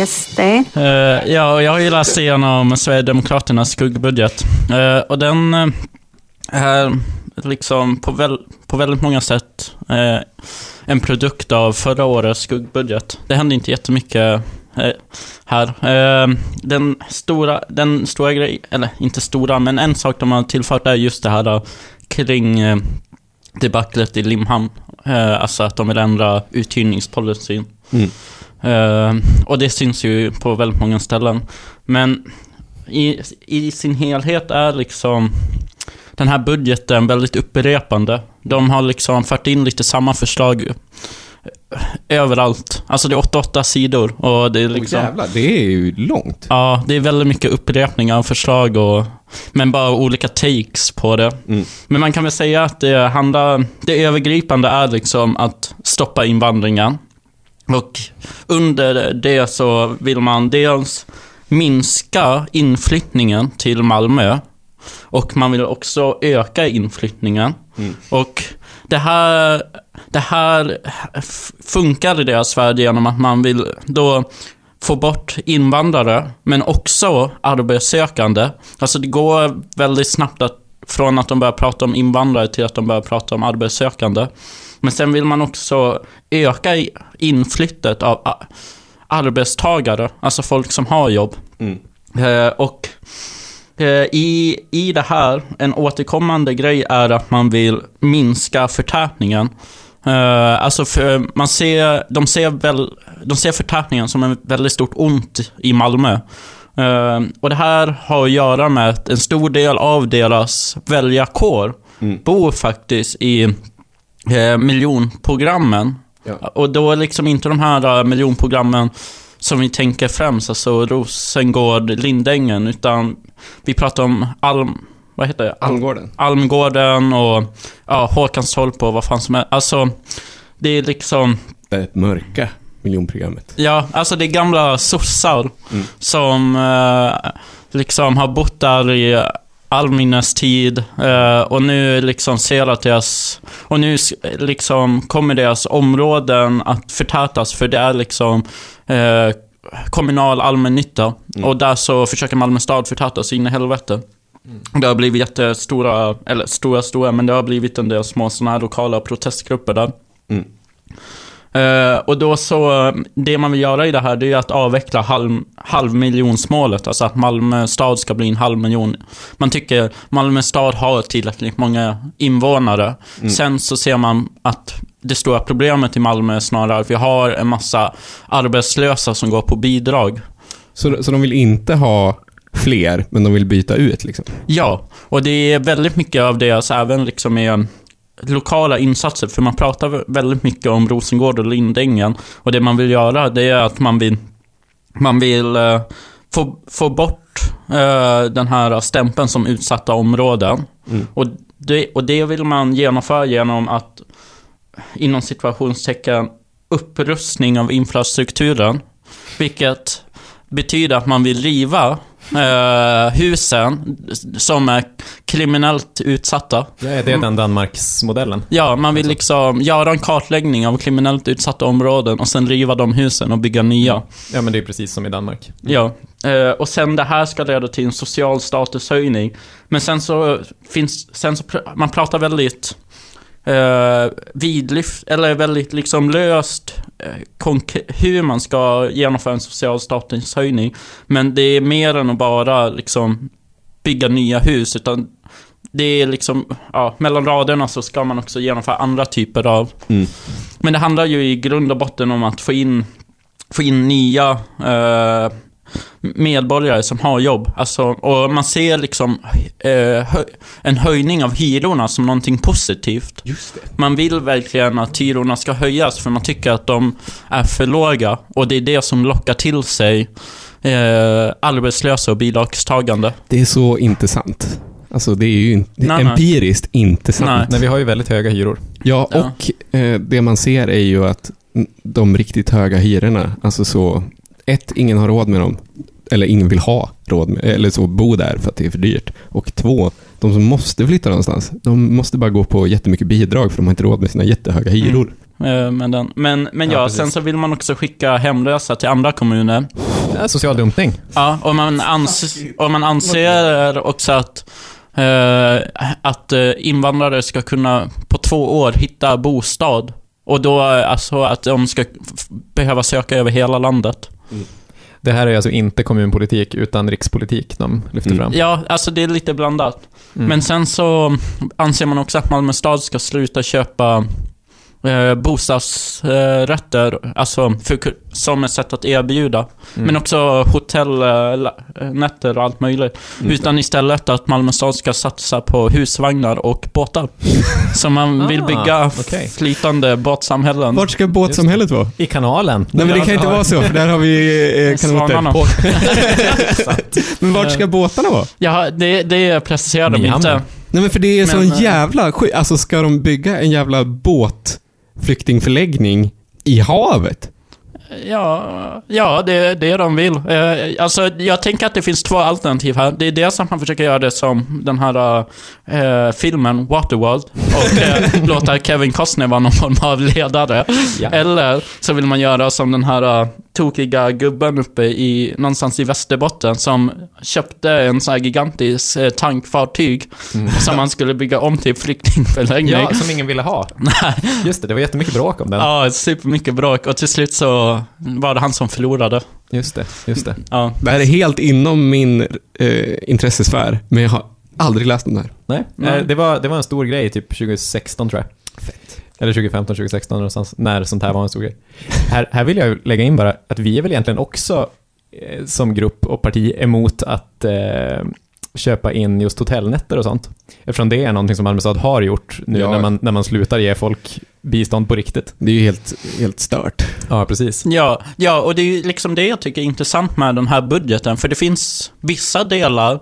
SD, Eh, ja, och jag har ju läst igenom Sverigedemokraternas skuggbudget. Eh, och den eh, är liksom på, väl, på väldigt många sätt en produkt av förra årets skuggbudget. Det hände inte jättemycket här. Den stora, den stora grejen, eller inte stora, men en sak de har tillfört är just det här kring eh, debaclet i Limhamn. Eh, alltså att de vill ändra uthyrningspolicyn. Mm. Eh, och det syns ju på väldigt många ställen. Men i, i sin helhet är liksom den här budgeten väldigt upprepande. De har liksom fört in lite samma förslag överallt. Alltså det är 88 sidor och det är liksom... jävlar, det är ju långt. Ja, det är väldigt mycket upprepningar av förslag och... Men bara olika takes på det. Mm. Men man kan väl säga att det handlar... Det övergripande är liksom att stoppa invandringen. Och under det så vill man dels minska inflyttningen till Malmö. Och man vill också öka inflyttningen. Mm. Och det här, det här funkar i deras värld genom att man vill då få bort invandrare, men också arbetssökande. Alltså det går väldigt snabbt att, från att de börjar prata om invandrare till att de börjar prata om arbetssökande. Men sen vill man också öka inflyttet av arbetstagare, alltså folk som har jobb. Mm. Eh, och eh, i, i det här, en återkommande grej är att man vill minska förtätningen. Eh, alltså för man ser, de ser, väl, de ser förtätningen som en väldigt stort ont i Malmö. Eh, och det här har att göra med att en stor del av deras väljarkår Mm. bor faktiskt i eh, miljonprogrammen. Ja. Och då är liksom inte de här miljonprogrammen som vi tänker främst, alltså Rosengård, Lindängen, utan vi pratar om Alm... Vad heter det? Almgården. Almgården och ja, Håkanstorp och vad fan som är. Alltså, det är liksom... Det är ett mörka miljonprogrammet. Ja, alltså det är gamla sossar Mm. som eh, liksom har bott där i allminnes tid eh, och nu liksom ser att deras... Och nu liksom kommer deras områden att förtätas för det är liksom eh, kommunal allmännytta. Mm. Och där så försöker Malmö stad förtäta så in i helvete. Det har blivit jättestora, eller stora, stora, men det har blivit en del små sådana här lokala protestgrupper där. Mm. Eh, och då så, det man vill göra i det här, det är att avveckla halv, halvmiljonsmålet. Alltså att Malmö stad ska bli en halv miljon. Man tycker Malmö stad har tillräckligt många invånare. Mm. Sen så ser man att det stora problemet i Malmö är snarare att vi har en massa arbetslösa som går på bidrag. Så, så de vill inte ha fler, men de vill byta ut liksom? Ja, och det är väldigt mycket av det, alltså även liksom i, lokala insatser. För man pratar vä- väldigt mycket om Rosengård och Lindängen. Och det man vill göra, det är att man vill, man vill eh, få, få bort eh, den här stämpeln som utsatta områden. Mm. Och, det, och det vill man genomföra genom att, inom situationstecken, upprustning av infrastrukturen. Vilket betyder att man vill riva eh, husen som är kriminellt utsatta. Ja, är det den Danmarksmodellen? Ja, man vill liksom göra en kartläggning av kriminellt utsatta områden och sen riva de husen och bygga nya. Ja, men det är precis som i Danmark. Ja, eh, och sen det här ska leda till en social statushöjning. Men sen så finns, sen så, pr- man pratar väldigt eh, vidlyft, eller väldigt liksom löst eh, hur man ska genomföra en social statushöjning. Men det är mer än att bara liksom bygga nya hus, utan det är liksom, ja, mellan raderna så ska man också genomföra andra typer av... Mm. Men det handlar ju i grund och botten om att få in, få in nya eh, medborgare som har jobb. Alltså, och man ser liksom eh, hö- en höjning av hyrorna som någonting positivt. Just det. Man vill verkligen att hyrorna ska höjas för man tycker att de är för låga. Och det är det som lockar till sig eh, arbetslösa och bidragstagande. Det är så inte sant. Alltså det är ju in- Nej, nej. empiriskt inte sant. Nej. Nej, vi har ju väldigt höga hyror. Ja, Ja. och eh, det man ser är ju att de riktigt höga hyrorna, alltså så, ett, ingen har råd med dem, eller ingen vill ha råd med, eller så, bo där för att det är för dyrt. Och två, de som måste flytta någonstans, de måste bara gå på jättemycket bidrag för de har inte råd med sina jättehöga hyror. Eh, men den, men, men Ja, ja, sen så vill man också skicka hemlösa till andra kommuner. Social dumpning. Ja, och man, ans och man anser också att, eh, att eh, invandrare ska kunna på två år hitta bostad. Och då alltså att de ska behöva söka över hela landet. Det här är alltså inte kommunpolitik, utan rikspolitik de lyfter Mm. fram. Ja, alltså det är lite blandat. Mm. Men sen så anser man också att Malmö stad ska sluta köpa eh, bostadsrätter, alltså för, som ett sätt att erbjuda. Mm. Men också hotellnätter och allt möjligt. Utan istället att Malmö stad ska satsa på husvagnar och båtar. [LAUGHS] Så man vill Ah, bygga okej. flytande båtsamhällen. Vart ska båtsamhället vara? I kanalen. Nej men det kan inte vara så, för där har vi eh, kanoter. [LAUGHS] [LAUGHS] men vart ska båtarna vara? Ja, det, det preciserar de inte. Nej men för det är Men, sån eh, jävla skit. Alltså ska de bygga en jävla båtflyktingförläggning i havet? Ja, ja det, det är de vill. Eh, alltså, jag tänker att det finns två alternativ här. Det är dels att man försöker göra det som den här eh, filmen Waterworld och eh, [LAUGHS] låta Kevin Costner vara någon form av ledare. Ja. Eller så vill man göra som den här uh, tokiga gubben uppe i, någonstans i Västerbotten som köpte en sån här gigantisk eh, tankfartyg som man skulle bygga om till flyktingförläggning. Ja, som ingen ville ha. Nej. Just det, det var jättemycket bråk om den. Ja, supermycket bråk och till slut så var det han som förlorade. Just det, just det. Ja. Det här är helt inom min eh, intressesfär, men jag har aldrig läst om det här. Nej, Nej. eh, Det, var, det var en stor grej typ 2016 tror jag. Eller 2015, 2016 någonstans, när sånt här var en stor grej. Här, här vill jag lägga in bara att vi är väl egentligen också eh, som grupp och parti emot att eh, köpa in just hotellnätter och sånt. Eftersom det är någonting som Malmö stad har gjort nu Ja. när, man, när man slutar ge folk bistånd på riktigt. Det är ju helt, helt stört. Ja, precis. Ja, ja, och det är ju liksom det jag tycker är intressant med den här budgeten. För det finns vissa delar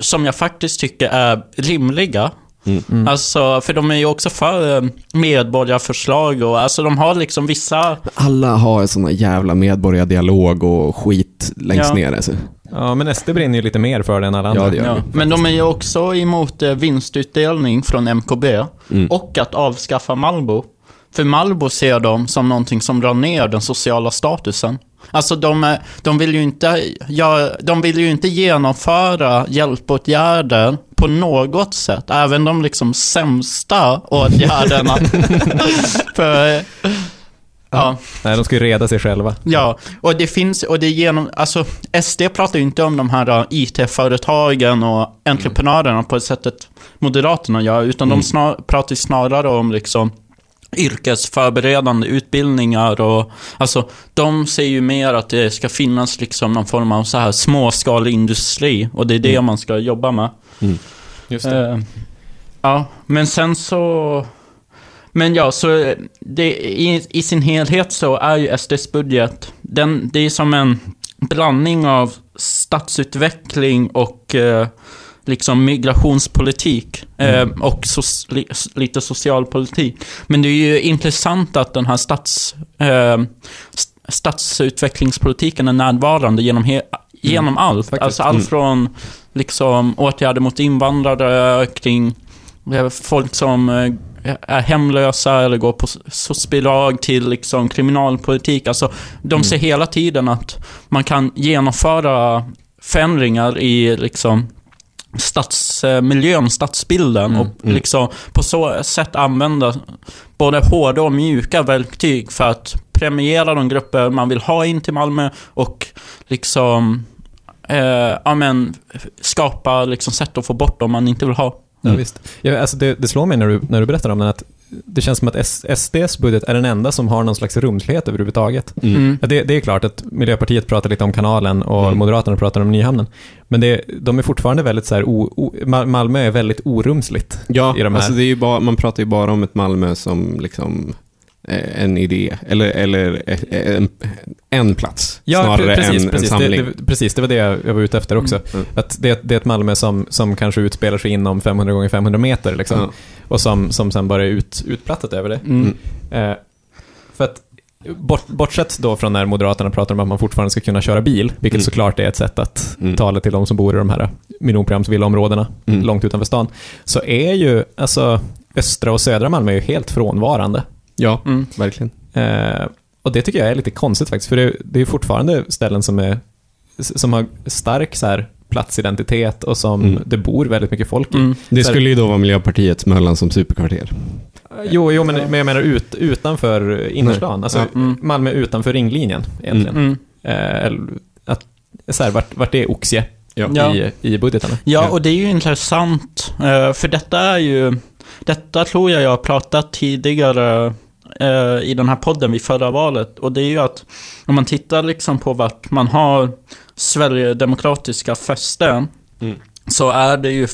som jag faktiskt tycker är rimliga. Mm. Alltså, för de är ju också för eh, medborgarförslag och alltså de har liksom vissa... Alla har såna jävla medborgardialog och skit längst Ja. ner. Alltså. Ja, men SD brinner ju lite mer för det än alla andra. Ja, det gör Ja, men de är ju också emot eh, vinstutdelning från MKB Mm. och att avskaffa Malbo. För Malbo ser de som någonting som drar ner den sociala statusen. Alltså de, är- de, vill ju inte, ja, de vill ju inte genomföra hjälpåtgärder på något sätt. Även de liksom sämsta åtgärderna. [LAUGHS] För, ja. Nej, de ska ju reda sig själva. Ja, och det finns, och det är genom, alltså SD pratar ju inte om de här uh, IT-företagen och entreprenörerna på ett sättet Moderaterna gör, utan de snar, pratar snarare om liksom yrkesförberedande utbildningar och alltså de ser ju mer att det ska finnas liksom någon form av så här småskalig industri och det är det man ska jobba med. Just det. Eh, ja, men sen så... Men ja, så det, i, i sin helhet så är ju SDs budget, den, det är som en blandning av stadsutveckling och eh, liksom migrationspolitik eh, och so li, lite socialpolitik. Men det är ju intressant att den här stats, eh, st- stadsutvecklingspolitiken är närvarande genom, genom allt. faktiskt. Alltså allt Mm. från liksom, åtgärder mot invandrare, kring eh, folk som eh, är hemlösa eller går på socialbidrag till liksom kriminalpolitik. Alltså, de ser hela tiden att man kan genomföra förändringar i liksom stadsmiljön, stadsbilden och liksom på så sätt använda både hårda och mjuka verktyg för att premiera de grupper man vill ha in till Malmö och liksom eh, ja, men, skapa liksom sätt att få bort dem man inte vill ha. Ja, visst. Ja, alltså det, det slår mig när du, när du berättar om den att det känns som att SDs budget är den enda som har någon slags rumslighet överhuvudtaget. Mm. Ja, det, det är klart att Miljöpartiet pratar lite om kanalen och Mm. Moderaterna pratar om Nyhamnen. Men det, de är fortfarande väldigt så här, o, o, Ma- Malmö är väldigt orumsligt. Ja, i de här. alltså det är bara, man pratar ju bara om ett Malmö som liksom en idé, eller, eller eh, en, en plats, snarare pre- precis, än en precis, samling. det, det, precis, det var det jag var ute efter också. Mm. Att det, det är ett Malmö som, som kanske utspelar sig inom 500 gånger 500 meter liksom. Ja. Och som, som sen bara är ut, utplattat över det. Mm. Eh, för att, bort, bortsett då från när Moderaterna pratar om att man fortfarande ska kunna köra bil, vilket Mm. såklart är ett sätt att Mm. tala till de som bor i de här miljonprogramsvillaområdena, Mm. långt utanför stan, så är ju alltså östra och södra Malmö är ju helt frånvarande. Ja, Mm. verkligen. Eh, och det tycker jag är lite konstigt faktiskt, för det, det är ju fortfarande ställen som, är, som har stark så här, platsidentitet och som Mm. det bor väldigt mycket folk i. Mm. Det här- skulle ju då vara Miljöpartiets Möllan som superkvarter. Jo, jo men, men jag menar ut, utanför innerstan. Alltså Ja. Mm. Malmö utanför ringlinjen egentligen. Mm. Eh, eller att, så här, vart, vart är Oxie Ja. Ja. i, i budgetarna? Ja, och det är ju intressant. eh, För detta är ju... Detta tror jag jag har pratat tidigare eh, i den här podden vid förra valet. Och det är ju att om man tittar liksom på vart man har Sverigedemokratiska fästen. Mm. Så är det ju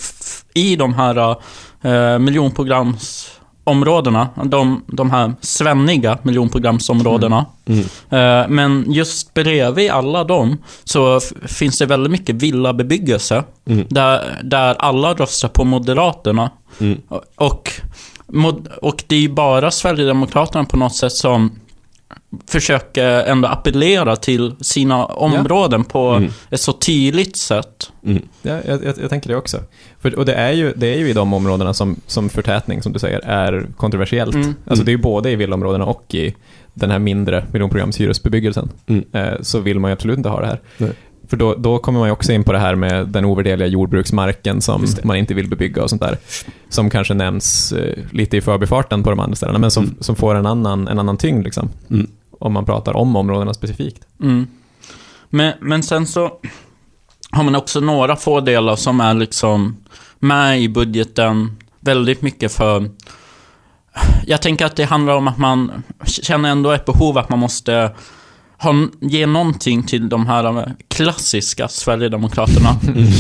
i de här eh, miljonprogramsområdena, de, de här svenniga miljonprogramsområdena. Mm. Eh, Men just bredvid alla dem så finns det väldigt mycket villabebyggelse. Mm. Där, där alla röstar på Moderaterna. Mm. Och, mod- och det är ju bara Sverigedemokraterna på något sätt som försöker ändå appellera till sina områden på Mm. ett så tydligt sätt. Mm. Ja, jag, jag, jag tänker det också. För, och det är, ju, det är ju i de områdena som, som förtätning, som du säger, är kontroversiellt. Mm. Alltså det är ju både i villaområdena och i den här mindre miljonprogramshyresbebyggelsen. Mm. Eh, så vill man ju absolut inte ha det här. Nej. För då, då kommer man ju också in på det här med den ovärderliga jordbruksmarken som man inte vill bebygga och sånt där. Som kanske nämns eh, lite i förbifarten på de andra ställena, men som, Mm. som får en annan, en annan tyngd liksom. Mm. Om man pratar om områdena specifikt. Mm. Men, men sen så har man också några få delar som är liksom med i budgeten väldigt mycket för... Jag tänker att det handlar om att man känner ändå ett behov att man måste ha, ge någonting till de här klassiska Sverigedemokraterna.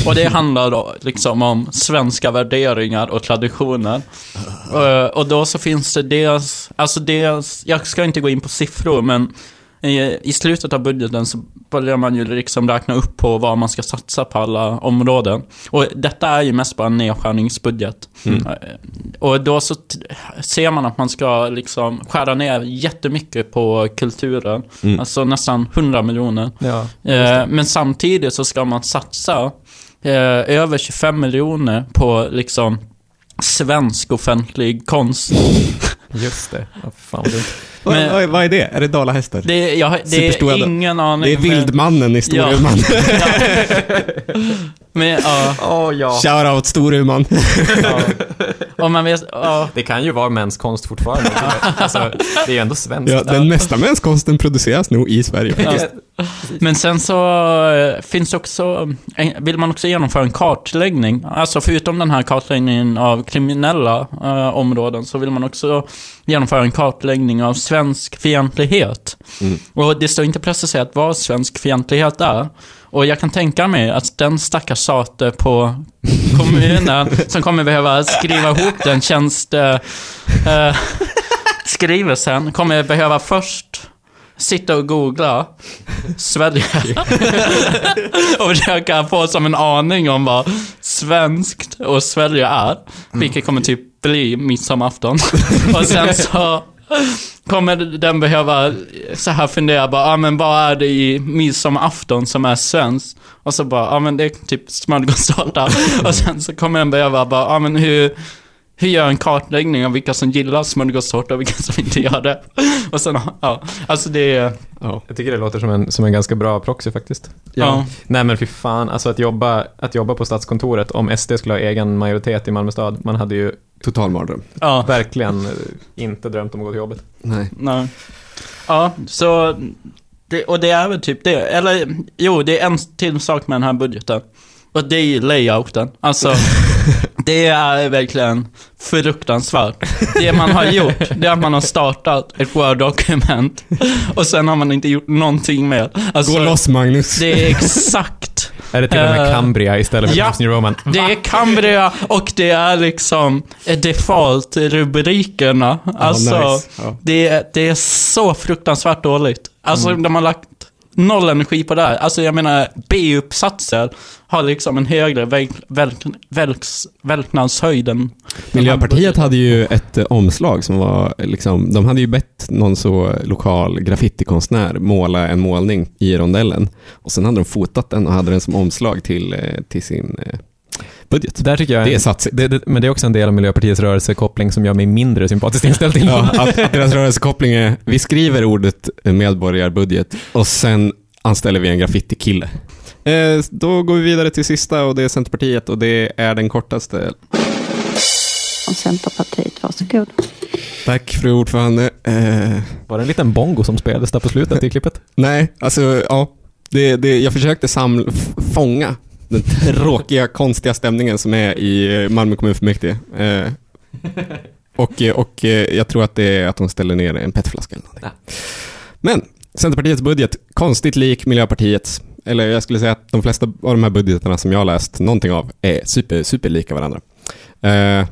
Och det handlar då liksom om svenska värderingar och traditioner. Eh, och då så finns det dels, alltså dels, jag ska inte gå in på siffror men i, slutet av budgeten så börjar man ju liksom räkna upp på vad man ska satsa på alla områden. Och detta är ju mest bara en nedskärningsbudget. Mm. Eh, Och då så ser man att man ska liksom skära ner jättemycket på kulturen. Mm. Alltså nästan 100 miljoner. Ja, Eh, men samtidigt så ska man satsa eh, över 25 miljoner på liksom svensk offentlig konst. [LAUGHS] just det. Ja, fan [LAUGHS] vad dumt. Men- vad, vad är det? Är det dalahästar? Det, jag, det Superstora är ingen aning. Det är Vildmannen i Storuman. [LAUGHS] Men, ja, Oh, ja. Shoutout Storuman. ja. Om man vet, ja. Det kan ju vara mäns konst fortfarande. alltså, det är ju ändå svenskt. ja, den mesta mänskonsten produceras nog i Sverige. Ja. Men sen så eh, finns det också, eh, vill man också genomföra en kartläggning. Alltså förutom den här kartläggningen av kriminella eh, områden så vill man också genomföra en kartläggning av svensk fientlighet. Mm. Och det står inte preciserat vad svensk fientlighet är. Och jag kan tänka mig att den stackars sate på kommunen som kommer behöva skriva ihop den tjänst... eh, skrivelsen kommer behöva först sitta och googla Sverige. [LAUGHS] och försöka få som en aning om vad svenskt och Sverige är. Vilket kommer typ bli midsommarafton. [LAUGHS] och sen så kommer den behöva så här fundera bara, ah, men vad är det i midsommarafton som är svenskt? Och så bara, ja ah, men det är typ smörgåstårta. [LAUGHS] och sen så kommer den behöva bara, ja ah, men hur, hur gör en kartläggning av vilka som gillar smörgåstårta och vilka som inte gör det? Och sen, ja, alltså det är, Ja. Jag tycker det låter som en, som en ganska bra proxy faktiskt. ja. Nej men fy fan, alltså att jobba, att jobba på Stadskontoret, om SD skulle ha egen majoritet i Malmö stad, man hade ju Total mardröm. ja. verkligen eh, inte drömt om att gå till jobbet. Nej. Nej. Ja, så... Det, och det är väl typ det. Eller, jo, det är en till sak med den här budgeten. Och det är ju layouten. Alltså, [LAUGHS] [LAUGHS] det är verkligen fruktansvärt. Det man har gjort, det är att man har startat ett Word-dokument. Och sen har man inte gjort någonting mer. Alltså, Gå loss Magnus. det är exakt [LAUGHS] Är det till och med Eh, Cambria istället för ja. New Roman? det är Cambria och det är liksom default-rubrikerna. Alltså, Ja, nice. ja. det, är- det är så fruktansvärt dåligt. Alltså, Mm. de har lagt noll energi på det här. Alltså, jag menar, B-uppsatser har liksom en högre välk, välks, välknadshöjd än... Miljöpartiet hade ju ett eh, omslag som var liksom, de hade ju bett någon så lokal graffitikonstnär måla en målning i rondellen. Och sen hade de fotat den och hade den som omslag till, eh, till sin eh, budget. Där tycker jag... Det är satsigt. det, det, men det är också en del av Miljöpartiets rörelsekoppling som gör mig mindre sympatiskt inställd till Ja, att, att deras rörelsekoppling är, vi skriver ordet medborgarbudget och sen anställer vi en graffitikille. Eh, då går vi vidare till sista och det är Centerpartiet och det är den kortaste. Från Centerpartiet, varsågod. Tack fru ordförande. Eh, Var det en liten bongo som spelades där på slutet i klippet? nej, alltså ja. Det, det, jag försökte samla, fånga den tråkiga, konstiga stämningen som är i Malmö kommunfullmäktige. Eh, och, och eh, jag tror att det är att de ställer ner en petflaska eller någonting. Men Centerpartiets budget, konstigt lik Miljöpartiets. Eller jag skulle säga att de flesta av de här budgetarna som jag har läst någonting av är super, super lika varandra. Eh,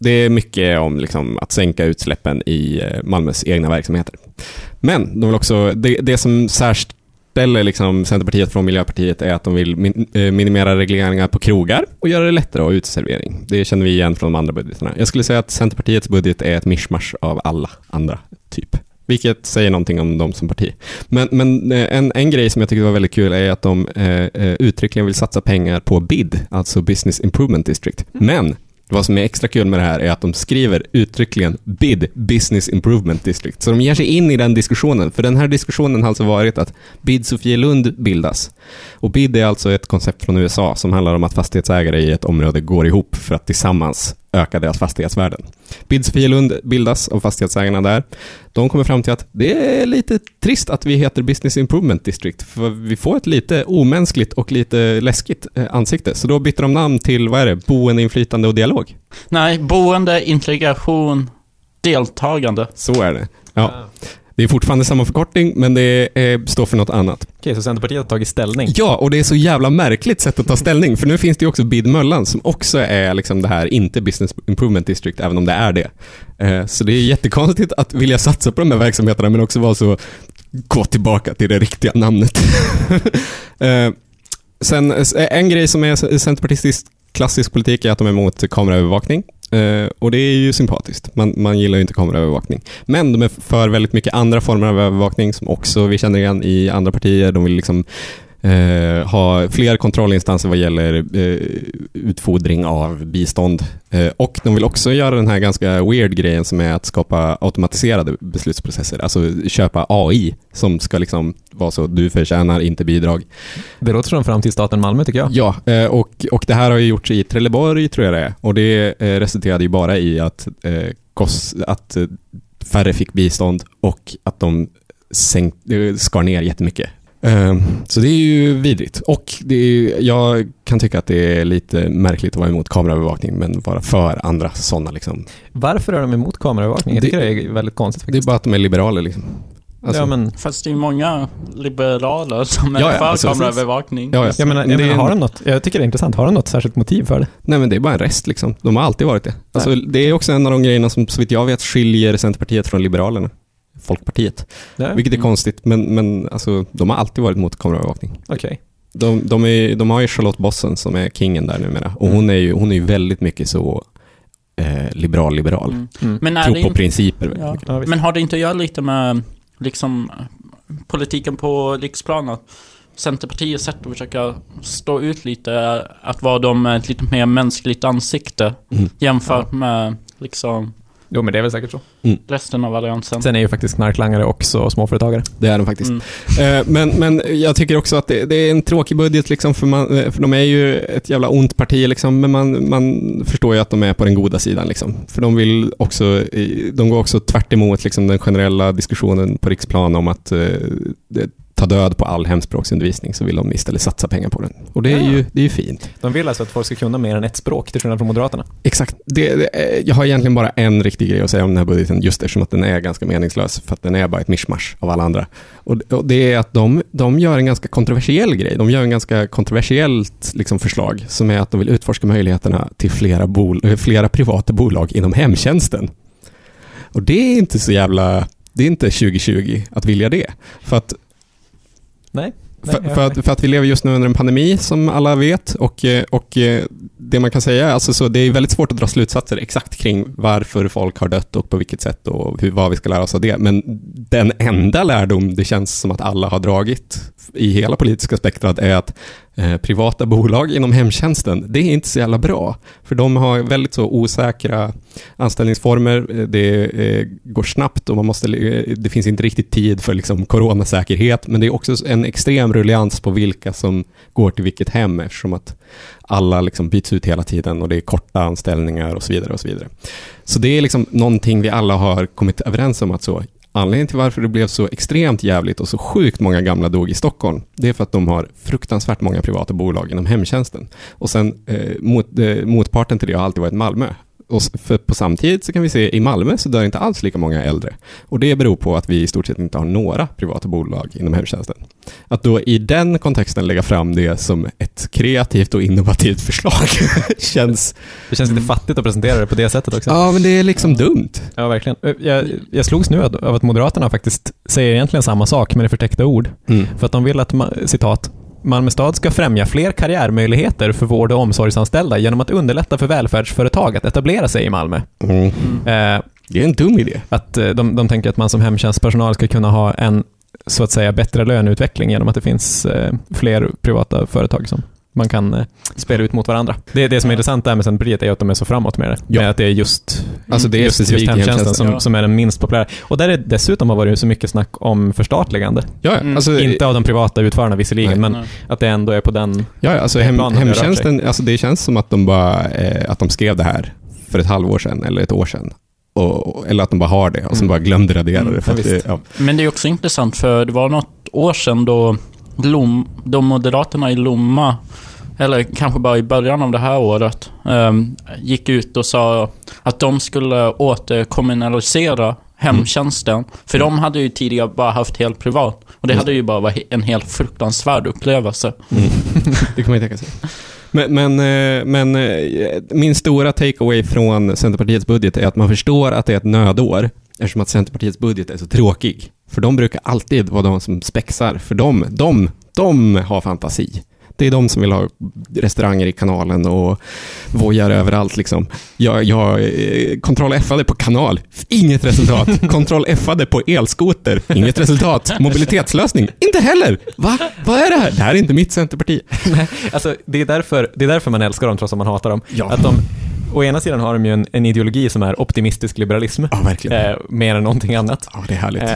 det är mycket om liksom, att sänka utsläppen i eh, Malmös egna verksamheter. Men de vill också, det, det som särställer liksom Centerpartiet från Miljöpartiet är att de vill min, eh, minimera regleringar på krogar och göra det lättare att ha uteservering. Det känner vi igen från de andra budgetarna. Jag skulle säga att Centerpartiets budget är ett mischmasch av alla andra typ. Vilket säger någonting om dem som parti. Men, men eh, en, en grej som jag tycker var väldigt kul är att de eh, eh, uttryckligen vill satsa pengar på BID, alltså Business Improvement District. Men vad som är extra kul med det här är att de skriver uttryckligen BID, Business Improvement District. Så de ger sig in i den diskussionen, för den här diskussionen har alltså varit att BID Sofielund bildas. Och BID är alltså ett koncept från USA som handlar om att fastighetsägare i ett område går ihop för att tillsammans öka deras fastighetsvärden. BID Sofielund bildas av fastighetsägarna där. De kommer fram till att det är lite trist att vi heter Business Improvement District, för vi får ett lite omänskligt och lite läskigt eh, ansikte. Så då bytte de namn till, vad är det, boendeinflytande och dialog. Nej, boende, integration, deltagande. Så är det. Ja. Det är fortfarande samma förkortning, men det eh, står för något annat. Okej, så Centerpartiet har tagit ställning. Ja, och det är så jävla märkligt sätt att ta ställning, för nu finns det ju också BID Möllan som också är liksom det här, inte Business Improvement District, även om det är det. Eh, så det är jättekonstigt att vilja satsa på de här verksamheterna, men också vara så, gå tillbaka till det riktiga namnet. [LAUGHS] eh, sen, eh, en grej som är centerpartistisk klassisk politik är att de är emot kameraövervakning. Uh, och det är ju sympatiskt. Man, man gillar ju inte kameraövervakning. Men de är för väldigt mycket andra former av övervakning som också vi känner igen i andra partier. De vill liksom eh, ha fler kontrollinstanser vad gäller eh, utfodring av bistånd. Eh, och de vill också göra den här ganska weird grejen som är att skapa automatiserade beslutsprocesser. Alltså köpa AI som ska liksom vara så, du förtjänar inte bidrag. Det låter som framtidsstaten Malmö tycker jag. Ja, eh, och, och det här har ju gjorts i Trelleborg tror jag det är. Och det eh, resulterade ju bara i att, kost, att färre fick bistånd och att de sänk, eh, skar ner jättemycket. Eh, Så det är ju vidrigt. Och det är, ju- jag kan tycka att det är lite märkligt att vara emot kameraövervakning men vara för andra sådana. Liksom. Varför är de emot kameraövervakning? Jag Det- tycker det är väldigt konstigt Det är faktiskt. bara att de är liberaler. Liksom. Alltså, ja, men, Fast det är många liberaler som är Ja, ja, för alltså, kameraövervakning. ja, ja. jag menar, jag menar, har de något, jag tycker det är intressant, har de något särskilt motiv för det? Nej men det är bara en rest liksom. De har alltid varit det. Alltså, det är också en av de grejerna som så vitt jag vet skiljer Centerpartiet från Liberalerna. Folkpartiet. Ja. Vilket är konstigt, men, men alltså, de har alltid varit mot kameraövervakning. Okej. De, de, är, de har ju Charlotte Bossen som är kingen där numera. Och hon är ju, hon är ju väldigt mycket så eh, liberal-liberal. Mm. Mm. Men, är Tror på inte, principer ja. Ja, men har det inte att göra lite med liksom politiken på riksplanet? Centerpartiets sätt att försöka stå ut lite, att vara de ett lite mer mänskligt ansikte Mm. jämfört med liksom Jo, men det är väl säkert så. resten av alliansen. Sen är ju faktiskt knarklangare också småföretagare. Det är de faktiskt. Mm. Eh, Men, men jag tycker också att det, det är en tråkig budget, liksom, för, man, eh, för de är ju ett jävla ont parti, liksom, men man, man förstår ju att de är på den goda sidan. Liksom. För de vill också, eh, de går också tvärt emot liksom, den generella diskussionen på riksplan om att eh, det, ta död på all hemspråksundervisning, så vill de istället satsa pengar på den. Och det är, ju, det är ju fint. De vill alltså att folk ska kunna mer än ett språk, till skillnad från Moderaterna. Exakt. Det, det, eh, jag har egentligen bara en riktig grej att säga om den här budgeten, just eftersom att den är ganska meningslös, för att den är bara ett mischmasch av alla andra. Och, och det är att de, de gör en ganska kontroversiell grej. De gör en ganska kontroversiellt liksom, förslag, som är att de vill utforska möjligheterna till flera, bol, eh, flera privata bolag inom hemtjänsten. Och det är inte så jävla... Det är inte 2020 att vilja det. För att Nej. för, Nej, för, att, för att vi lever just nu under en pandemi som alla vet och, eh, och eh, det man kan säga, är alltså så det är väldigt svårt att dra slutsatser exakt kring varför folk har dött och på vilket sätt och hur, vad vi ska lära oss av det. Men den enda lärdom det känns som att alla har dragit i hela politiska spektrat är att eh, privata bolag inom hemtjänsten, det är inte så jävla bra. För de har väldigt så osäkra anställningsformer, eh, det eh, går snabbt och man måste, eh, det finns inte riktigt tid för liksom coronasäkerhet, men det är också en extrem ruljans på vilka som går till vilket hem eftersom att alla liksom byts ut hela tiden och det är korta anställningar och så vidare. och Så vidare. Så det är liksom någonting vi alla har kommit överens om att så Anledningen till varför det blev så extremt jävligt och så sjukt många gamla dog i Stockholm, det är för att de har fruktansvärt många privata bolag inom hemtjänsten. Och sen eh, mot, eh, motparten till det har alltid varit Malmö. Och för på samtidigt så kan vi se i Malmö så dör inte alls lika många äldre. Och det beror på att vi i stort sett inte har några privata bolag inom hemtjänsten. Att då i den kontexten lägga fram det som ett kreativt och innovativt förslag [LAUGHS] känns... Det känns lite fattigt att presentera det på det sättet också. Ja, men det är liksom dumt. Ja, verkligen. Jag, jag slogs nu av att Moderaterna faktiskt säger egentligen samma sak, men i förtäckta ord. För att de vill att, ma- citat, Malmö stad ska främja fler karriärmöjligheter för vård och omsorgsanställda genom att underlätta för välfärdsföretag att etablera sig i Malmö. Mm. Eh, Det är en dum idé. att eh, de, de tänker att man som hemtjänstpersonal ska kunna ha en, så att säga, bättre löneutveckling genom att det finns eh, fler privata företag som man kan eh, spela ut mot varandra. Det, det som är intressant där med Centerpartiet är att de är så framåt med det. Ja. Med att det är just Alltså det är just, just hemtjänsten som, Ja. som är den minst populära. Och där det dessutom har varit så mycket snack om förstatligande. Ja, Mm. alltså, Inte av de privata utförarna visserligen, Nej. men Nej. att det ändå är på den... Ja, alltså hem, planen har rört sig. hemtjänsten, alltså det känns som att de bara, eh, att de skrev det här för ett halvår sedan eller ett år sedan. Och, eller att de bara har det och sen Mm. bara glömde radera Mm, det. För ja, att det ja. Men det är också intressant för det var något år sedan då Lom, de Moderaterna i Lomma, eller kanske bara i början av det här året, ehm, gick ut och sa att de skulle återkommunalisera hemtjänsten. För de hade ju tidigare bara haft helt privat. Och det hade ju bara varit en helt fruktansvärd upplevelse. [LAUGHS] Det kan man ju tänka sig. Men, men, eh, men eh, min stora takeaway från Centerpartiets budget är att man förstår att det är ett nödår eftersom att Centerpartiets budget är så tråkig. För de brukar alltid vara de som spexar, för de, de, de har fantasi. Det är de som vill ha restauranger i kanalen och vojar överallt. Liksom. Jag, jag eh, kontroll F-ade på kanal, inget resultat. [LAUGHS] Kontroll F-ade på elskoter, inget resultat. Mobilitetslösning, inte heller. Va? Vad är det här? Det här är inte mitt Centerparti. [LAUGHS] Alltså, det är, därför, det är därför man älskar dem, trots att man hatar dem. Ja. Att de, å ena sidan har de ju en, en ideologi som är optimistisk liberalism, Ja, verkligen. eh, mer än någonting annat. Ja, det är härligt. Eh,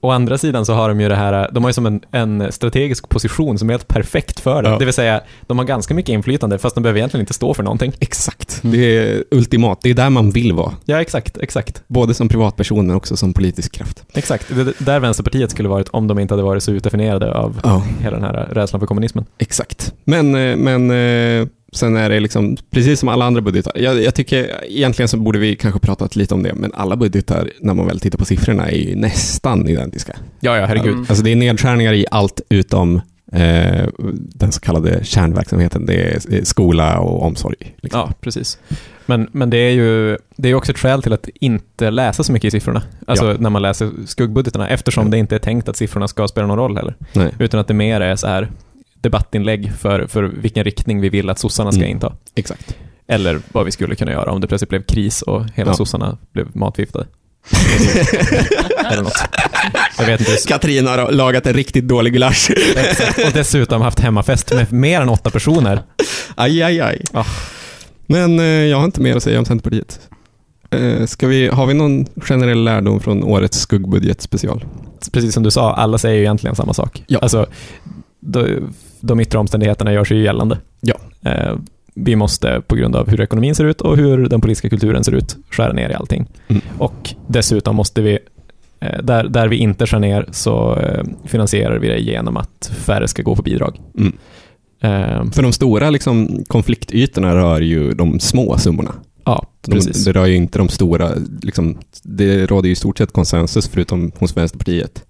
å andra sidan så har de ju det här, de har ju som en, en strategisk position som är helt perfekt för det. Ja. Det vill säga, de har ganska mycket inflytande fast de behöver egentligen inte stå för någonting. Exakt. Det är ultimat. Det är där man vill vara. Ja, exakt, exakt. Både som privatperson men också som politisk kraft. Exakt. Det är där Vänsterpartiet skulle varit om de inte hade varit så utdefinierade av Ja, hela den här rädslan för kommunismen. exakt. Men, eh, men eh, Sen är det liksom, precis som alla andra budgetar, jag, jag tycker egentligen så borde vi kanske pratat lite om det, men alla budgetar när man väl tittar på siffrorna är ju nästan identiska. Ja, ja, herregud. Mm. Alltså det är nedskärningar i allt utom eh, den så kallade kärnverksamheten. Det är skola och omsorg. Liksom. Ja, precis. Men, men det är ju det är också ett skäl till att inte läsa så mycket i siffrorna. Alltså Ja. när man läser skuggbudgetarna, eftersom Ja. det inte är tänkt att siffrorna ska spela någon roll heller. Nej. Utan att det mer är så här debattinlägg för, för vilken riktning vi vill att sossarna ska Mm. inta. Exakt. Eller vad vi skulle kunna göra om det plötsligt blev kris och hela Ja. sossarna blev matviftade. [LAUGHS] Eller något. Jag vet inte. Katrin har lagat en riktigt dålig gulasch. Och dessutom haft hemmafest med mer än åtta personer. aj, aj, aj. Ah. Men eh, jag har inte mer att säga om Centerpartiet. Eh, ska vi, har vi någon generell lärdom från årets skuggbudget special? Precis som du sa, alla säger ju egentligen samma sak. Ja. Alltså, de, de yttre omständigheterna gör sig ju gällande. Ja. Eh, vi måste, på grund av hur ekonomin ser ut och hur den politiska kulturen ser ut, skära ner i allting. Mm. Och dessutom måste vi, eh, där, där vi inte skär ner, så eh, finansierar vi det genom att färre ska gå på bidrag. Mm. Eh, För de stora liksom, konfliktytorna rör ju de små summorna. ja, De, precis. det rör ju inte de stora, liksom, det råder ju i stort sett konsensus förutom hos Vänsterpartiet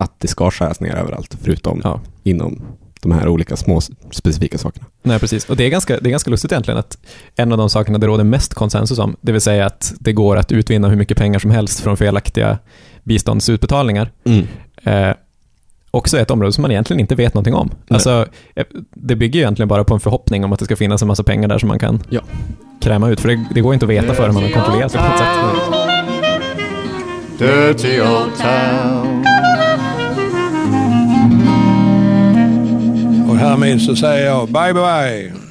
att det ska skäras ner överallt förutom Ja. inom de här olika små specifika sakerna. Nej, precis. Och det är, ganska, det är ganska lustigt egentligen att en av de sakerna det råder mest konsensus om, det vill säga att det går att utvinna hur mycket pengar som helst från felaktiga biståndsutbetalningar, eh, också är ett område som man egentligen inte vet någonting om. Alltså, eh, det bygger ju egentligen bara på en förhoppning om att det ska finnas en massa pengar där som man kan Ja. kräma ut, för det, det går inte att veta förrän man har kontrollerat det på något sätt. Dirty old town. Härmed så säger jag bye bye.